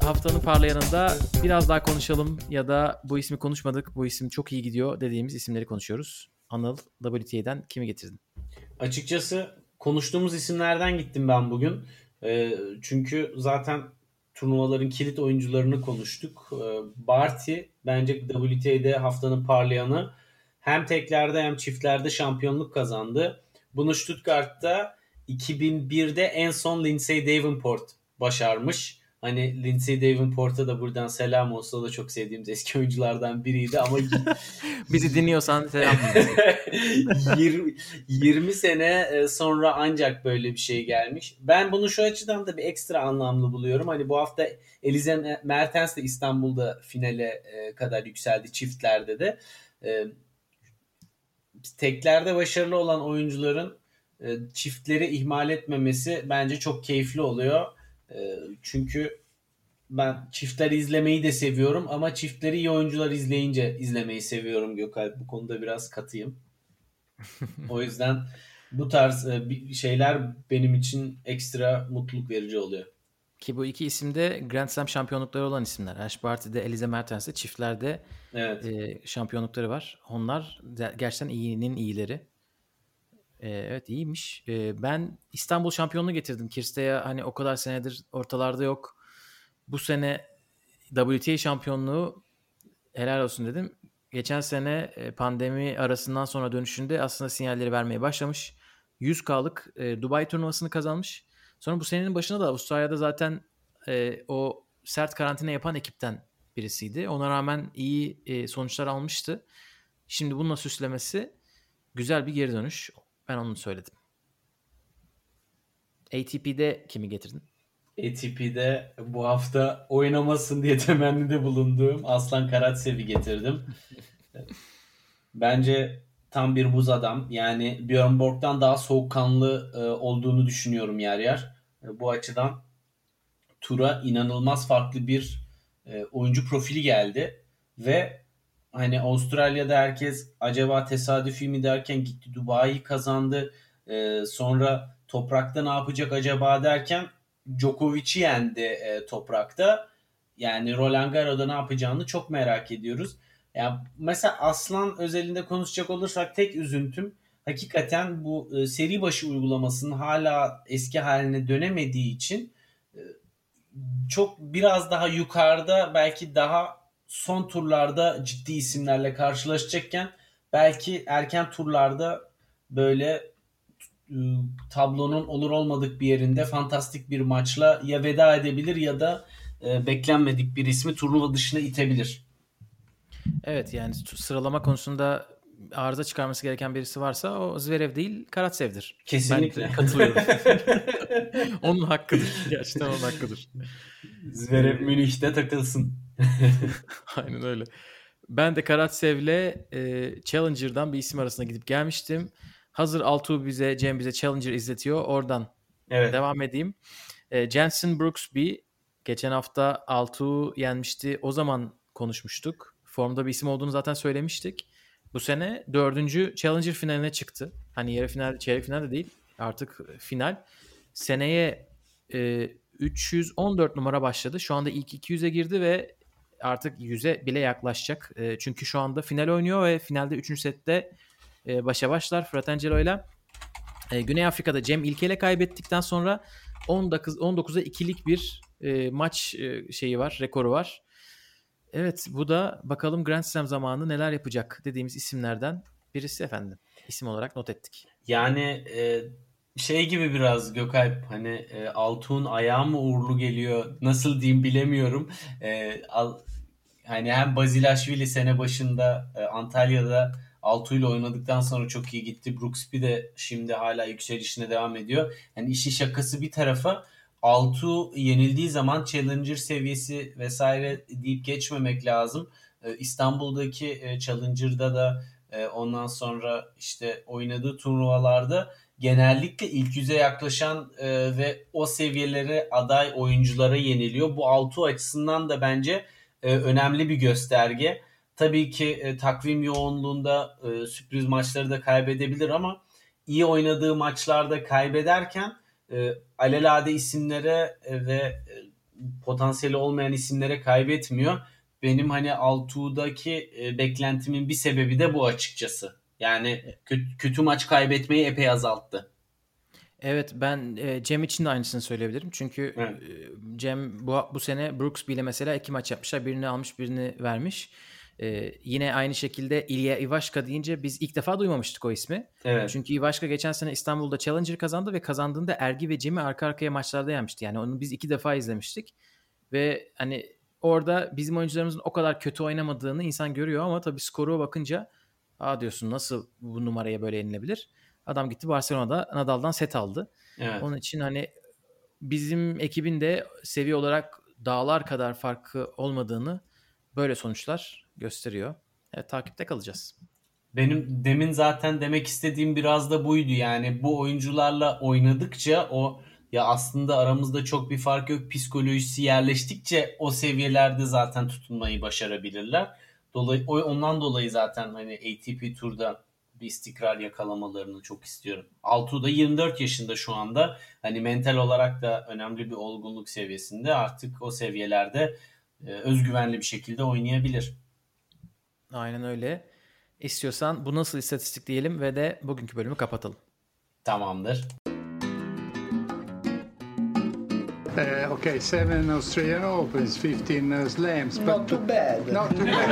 Haftanın parlayanında biraz daha konuşalım ya da bu ismi konuşmadık, bu isim çok iyi gidiyor dediğimiz isimleri konuşuyoruz. Anıl, WTA'den kimi getirdin? Açıkçası konuştuğumuz isimlerden gittim ben bugün. Ee, çünkü zaten turnuvaların kilit oyuncularını konuştuk. Ee, Barty bence WTA'de haftanın parlayanı. Hem teklerde hem çiftlerde şampiyonluk kazandı. Bunu Stuttgart'ta 2001'de en son Lindsay Davenport başarmış. Hani Lindsay Davenport'a da buradan selam olsa o da çok sevdiğimiz eski oyunculardan biriydi ama Bizi dinliyorsan selam. 20, 20 sene e, sonra ancak böyle bir şey gelmiş. Ben bunu şu açıdan da bir ekstra anlamlı buluyorum. Hani bu hafta Elize Mertens de İstanbul'da finale e, kadar yükseldi çiftlerde de. E, teklerde başarılı olan oyuncuların çiftleri ihmal etmemesi bence çok keyifli oluyor. Çünkü ben çiftler izlemeyi de seviyorum ama çiftleri iyi oyuncular izleyince izlemeyi seviyorum Gökalp. Bu konuda biraz katıyım. o yüzden bu tarz e, şeyler benim için ekstra mutluluk verici oluyor. Ki bu iki isim de Grand Slam şampiyonlukları olan isimler. Ash Barty'de, Elize Mertens'de çiftlerde evet. e, şampiyonlukları var. Onlar gerçekten iyinin iyileri. E, evet iyiymiş. E, ben İstanbul şampiyonluğu getirdim. Kirste'ye hani o kadar senedir ortalarda yok bu sene WTA şampiyonluğu helal olsun dedim. Geçen sene pandemi arasından sonra dönüşünde aslında sinyalleri vermeye başlamış. 100K'lık e, Dubai turnuvasını kazanmış. Sonra bu senenin başında da Avustralya'da zaten e, o sert karantina yapan ekipten birisiydi. Ona rağmen iyi e, sonuçlar almıştı. Şimdi bununla süslemesi güzel bir geri dönüş. Ben onu söyledim. ATP'de kimi getirdin? ATP'de bu hafta oynamasın diye temennide bulunduğum Aslan Karatsev'i getirdim. Bence tam bir buz adam. Yani Björn Borg'dan daha soğukkanlı e, olduğunu düşünüyorum yer yer. E, bu açıdan tura inanılmaz farklı bir e, oyuncu profili geldi ve hani Avustralya'da herkes acaba tesadüfi mi derken gitti Dubai'yi kazandı. E, sonra toprakta ne yapacak acaba derken Djokovic'i yendi e, toprakta. Yani Roland Garros'da ne yapacağını çok merak ediyoruz. Yani mesela Aslan özelinde konuşacak olursak tek üzüntüm hakikaten bu e, seri başı uygulamasının hala eski haline dönemediği için e, çok biraz daha yukarıda belki daha son turlarda ciddi isimlerle karşılaşacakken belki erken turlarda böyle e, tablonun olur olmadık bir yerinde fantastik bir maçla ya veda edebilir ya da beklenmedik bir ismi turnuva dışına itebilir. Evet yani sıralama konusunda arıza çıkarması gereken birisi varsa o Zverev değil Karatsev'dir. Kesinlikle. Ben katılıyorum. onun hakkıdır. Gerçekten onun hakkıdır. Zverev Münih'te takılsın. Aynen öyle. Ben de Karatsev'le e, Challenger'dan bir isim arasında gidip gelmiştim. Hazır Altuğ bize, Cem bize Challenger izletiyor. Oradan evet. devam edeyim. E, Jensen Brooksby geçen hafta Altuğ yenmişti. O zaman konuşmuştuk. Formda bir isim olduğunu zaten söylemiştik. Bu sene dördüncü Challenger finaline çıktı. Hani yarı final, çeyrek final de değil. Artık final. Seneye e, 314 numara başladı. Şu anda ilk 200'e girdi ve artık 100'e bile yaklaşacak. E, çünkü şu anda final oynuyor ve finalde 3. sette e, başa başlar Fratangelo ile. E, Güney Afrika'da Cem İlke kaybettikten sonra 19, 19'a 2'lik bir e, maç e, şeyi var, rekoru var. Evet bu da bakalım Grand Slam zamanı neler yapacak dediğimiz isimlerden birisi efendim. İsim olarak not ettik. Yani e, şey gibi biraz Gökalp hani e, Altun ayağı mı uğurlu geliyor nasıl diyeyim bilemiyorum. E, al, hani hem Bazilaşvili sene başında e, Antalya'da Altu ile oynadıktan sonra çok iyi gitti. Brooksby de şimdi hala yükselişine devam ediyor. Yani işin şakası bir tarafa Altu yenildiği zaman Challenger seviyesi vesaire deyip geçmemek lazım. e, İstanbul'daki Challenger'da da e, ondan sonra işte oynadığı turnuvalarda genellikle ilk yüze yaklaşan e, ve o seviyelere aday oyunculara yeniliyor. Bu Altuğ açısından da bence e, önemli bir gösterge. Tabii ki takvim yoğunluğunda sürpriz maçları da kaybedebilir ama iyi oynadığı maçlarda kaybederken alelade isimlere e, ve e, potansiyeli olmayan isimlere kaybetmiyor. Benim hani Altuğ'daki e, beklentimin bir sebebi de bu açıkçası. Yani kötü, kötü maç kaybetmeyi epey azalttı. Evet ben e, Cem için de aynısını söyleyebilirim. Çünkü Evet. e, Cem bu, bu sene Brooks bile mesela iki maç yapmışlar. Birini almış birini vermiş. E, yine aynı şekilde İlya Ivashka deyince biz ilk defa duymamıştık o ismi. Evet. Çünkü Ivashka geçen sene İstanbul'da Challenger kazandı ve kazandığında Ergi ve Cem'i arka arkaya maçlarda yenmişti. Yani onu biz iki defa izlemiştik. Ve hani orada bizim oyuncularımızın o kadar kötü oynamadığını insan görüyor ama tabii skoru bakınca aa diyorsun nasıl bu numaraya böyle yenilebilir? Adam gitti Barcelona'da Nadal'dan set aldı. Evet. Onun için hani bizim ekibin de seviye olarak dağlar kadar farkı olmadığını böyle sonuçlar gösteriyor. Evet takipte kalacağız. Benim demin zaten demek istediğim biraz da buydu. Yani bu oyuncularla oynadıkça o ya aslında aramızda çok bir fark yok psikolojisi yerleştikçe o seviyelerde zaten tutunmayı başarabilirler. Dolayı ondan dolayı zaten hani ATP turda bir istikrar yakalamalarını çok istiyorum. Altuğ da 24 yaşında şu anda. Hani mental olarak da önemli bir olgunluk seviyesinde. Artık o seviyelerde e, özgüvenli bir şekilde oynayabilir. Aynen öyle. İstiyorsan bu nasıl istatistik diyelim ve de bugünkü bölümü kapatalım. Tamamdır. Uh, okay, seven Australian Opens, 15 uh, slams. Not but too bad. Not too bad.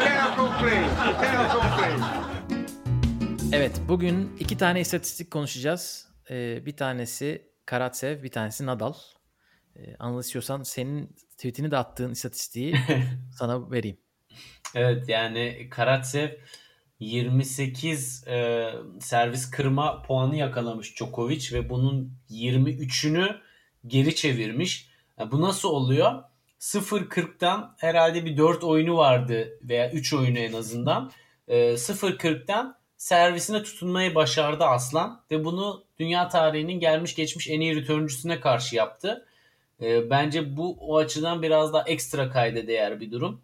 Cannot complain. Cannot complain. Evet bugün iki tane istatistik konuşacağız. Ee, bir tanesi Karatsev, bir tanesi Nadal. Ee, Anıl istiyorsan senin tweetini de attığın istatistiği sana vereyim. Evet yani Karatsev 28 e, servis kırma puanı yakalamış Djokovic ve bunun 23'ünü geri çevirmiş. Ya bu nasıl oluyor? 0-40'tan herhalde bir 4 oyunu vardı veya 3 oyunu en azından. E, 0-40'tan servisine tutunmayı başardı Aslan ve bunu dünya tarihinin gelmiş geçmiş en iyi returncüsüne karşı yaptı. E, bence bu o açıdan biraz daha ekstra kayda değer bir durum.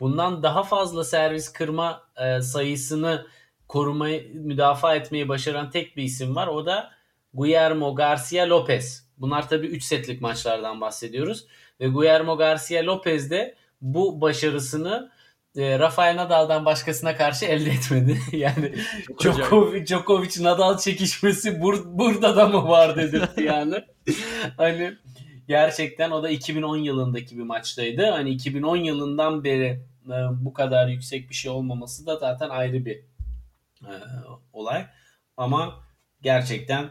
Bundan daha fazla servis kırma e, sayısını korumayı, müdafaa etmeyi başaran tek bir isim var. O da Guillermo Garcia Lopez. Bunlar tabii 3 setlik maçlardan bahsediyoruz. Ve Guillermo Garcia Lopez de bu başarısını e, Rafael Nadal'dan başkasına karşı elde etmedi. yani Djokovic, Djokovic Nadal çekişmesi bur- burada da mı var dedirtti yani. hani gerçekten o da 2010 yılındaki bir maçtaydı. Hani 2010 yılından beri e, bu kadar yüksek bir şey olmaması da zaten ayrı bir e, olay. Ama gerçekten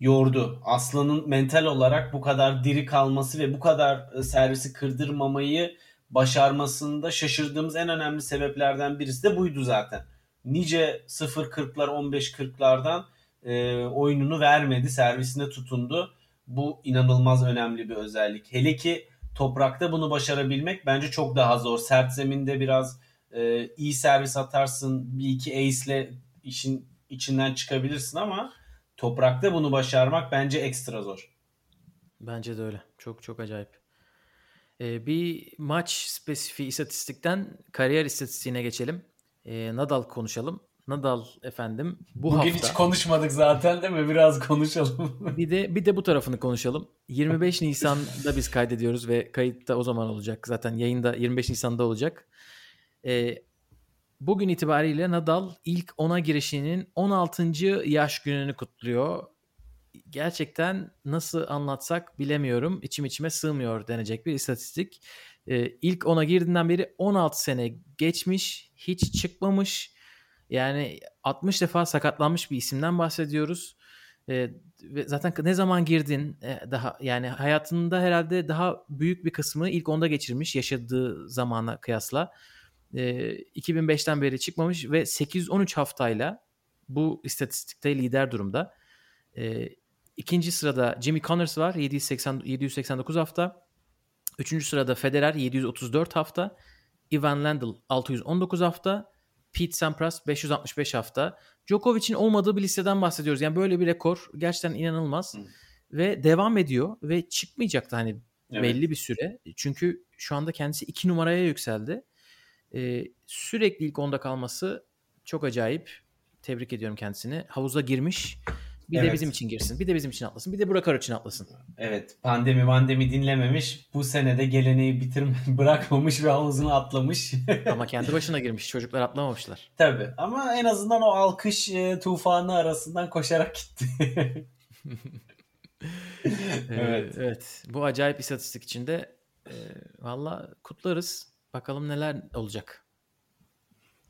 yordu. Aslan'ın mental olarak bu kadar diri kalması ve bu kadar e, servisi kırdırmamayı başarmasında şaşırdığımız en önemli sebeplerden birisi de buydu zaten. Nice 0-40'lar 15-40'lardan e, oyununu vermedi, servisine tutundu. Bu inanılmaz önemli bir özellik. Hele ki toprakta bunu başarabilmek bence çok daha zor. Sert zeminde biraz e, iyi servis atarsın, bir iki ace'le işin içinden çıkabilirsin ama toprakta bunu başarmak bence ekstra zor. Bence de öyle. Çok çok acayip. Ee, bir maç spesifiği istatistikten kariyer istatistiğine geçelim. Ee, Nadal konuşalım. Nadal efendim bu Bugün hafta hiç konuşmadık zaten değil mi? Biraz konuşalım. bir de bir de bu tarafını konuşalım. 25 Nisan'da biz kaydediyoruz ve kayıtta o zaman olacak. Zaten yayında 25 Nisan'da olacak. Ee, bugün itibariyle Nadal ilk 10'a girişinin 16. yaş gününü kutluyor. Gerçekten nasıl anlatsak bilemiyorum. İçim içime sığmıyor denecek bir istatistik. Ee, ilk 10'a girdiğinden beri 16 sene geçmiş, hiç çıkmamış. Yani 60 defa sakatlanmış bir isimden bahsediyoruz. Ve zaten ne zaman girdin e, daha yani hayatında herhalde daha büyük bir kısmı ilk onda geçirmiş yaşadığı zamana kıyasla. Ee, 2005'ten beri çıkmamış ve 813 haftayla bu istatistikte lider durumda. Ee, ikinci sırada Jimmy Connors var 780, 789 hafta. Üçüncü sırada Federer 734 hafta. Ivan Lendl 619 hafta. Pete Sampras 565 hafta. Djokovic'in olmadığı bir listeden bahsediyoruz. Yani böyle bir rekor gerçekten inanılmaz. Hı. Ve devam ediyor ve çıkmayacaktı hani Evet. belli bir süre. Çünkü şu anda kendisi 2 numaraya yükseldi. Ee, sürekli ilk onda kalması çok acayip. Tebrik ediyorum kendisini. Havuza girmiş. Bir de Evet. bizim için girsin. Bir de bizim için atlasın. Bir de Burak için atlasın. Evet pandemi mandemi dinlememiş. Bu senede geleneği bitirme bırakmamış ve havuzuna atlamış. Ama kendi başına girmiş. Çocuklar atlamamışlar. Tabii ama en azından o alkış e, tufanı arasından koşarak gitti. Ee, Evet. evet. Bu acayip istatistik içinde e, valla kutlarız. Bakalım neler olacak.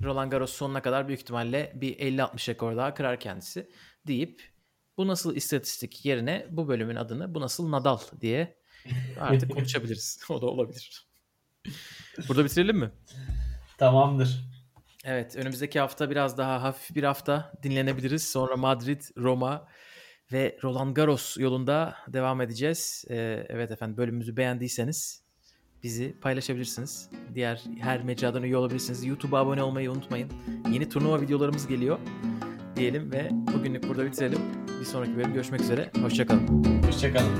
Roland Garros sonuna kadar büyük ihtimalle bir 50-60 rekor daha kırar kendisi deyip bu nasıl istatistik yerine bu bölümün adını bu nasıl Nadal diye artık konuşabiliriz. o da olabilir. Burada bitirelim mi? Tamamdır. Evet önümüzdeki hafta biraz daha hafif bir hafta dinlenebiliriz. Sonra Madrid, Roma ve Roland Garros yolunda devam edeceğiz. Ee, evet efendim bölümümüzü beğendiyseniz bizi paylaşabilirsiniz. Diğer her mecradan üye olabilirsiniz. YouTube'a abone olmayı unutmayın. Yeni turnuva videolarımız geliyor diyelim ve bugünlük burada bitirelim. Bir sonraki bölüm görüşmek üzere. Hoşçakalın. Hoşçakalın.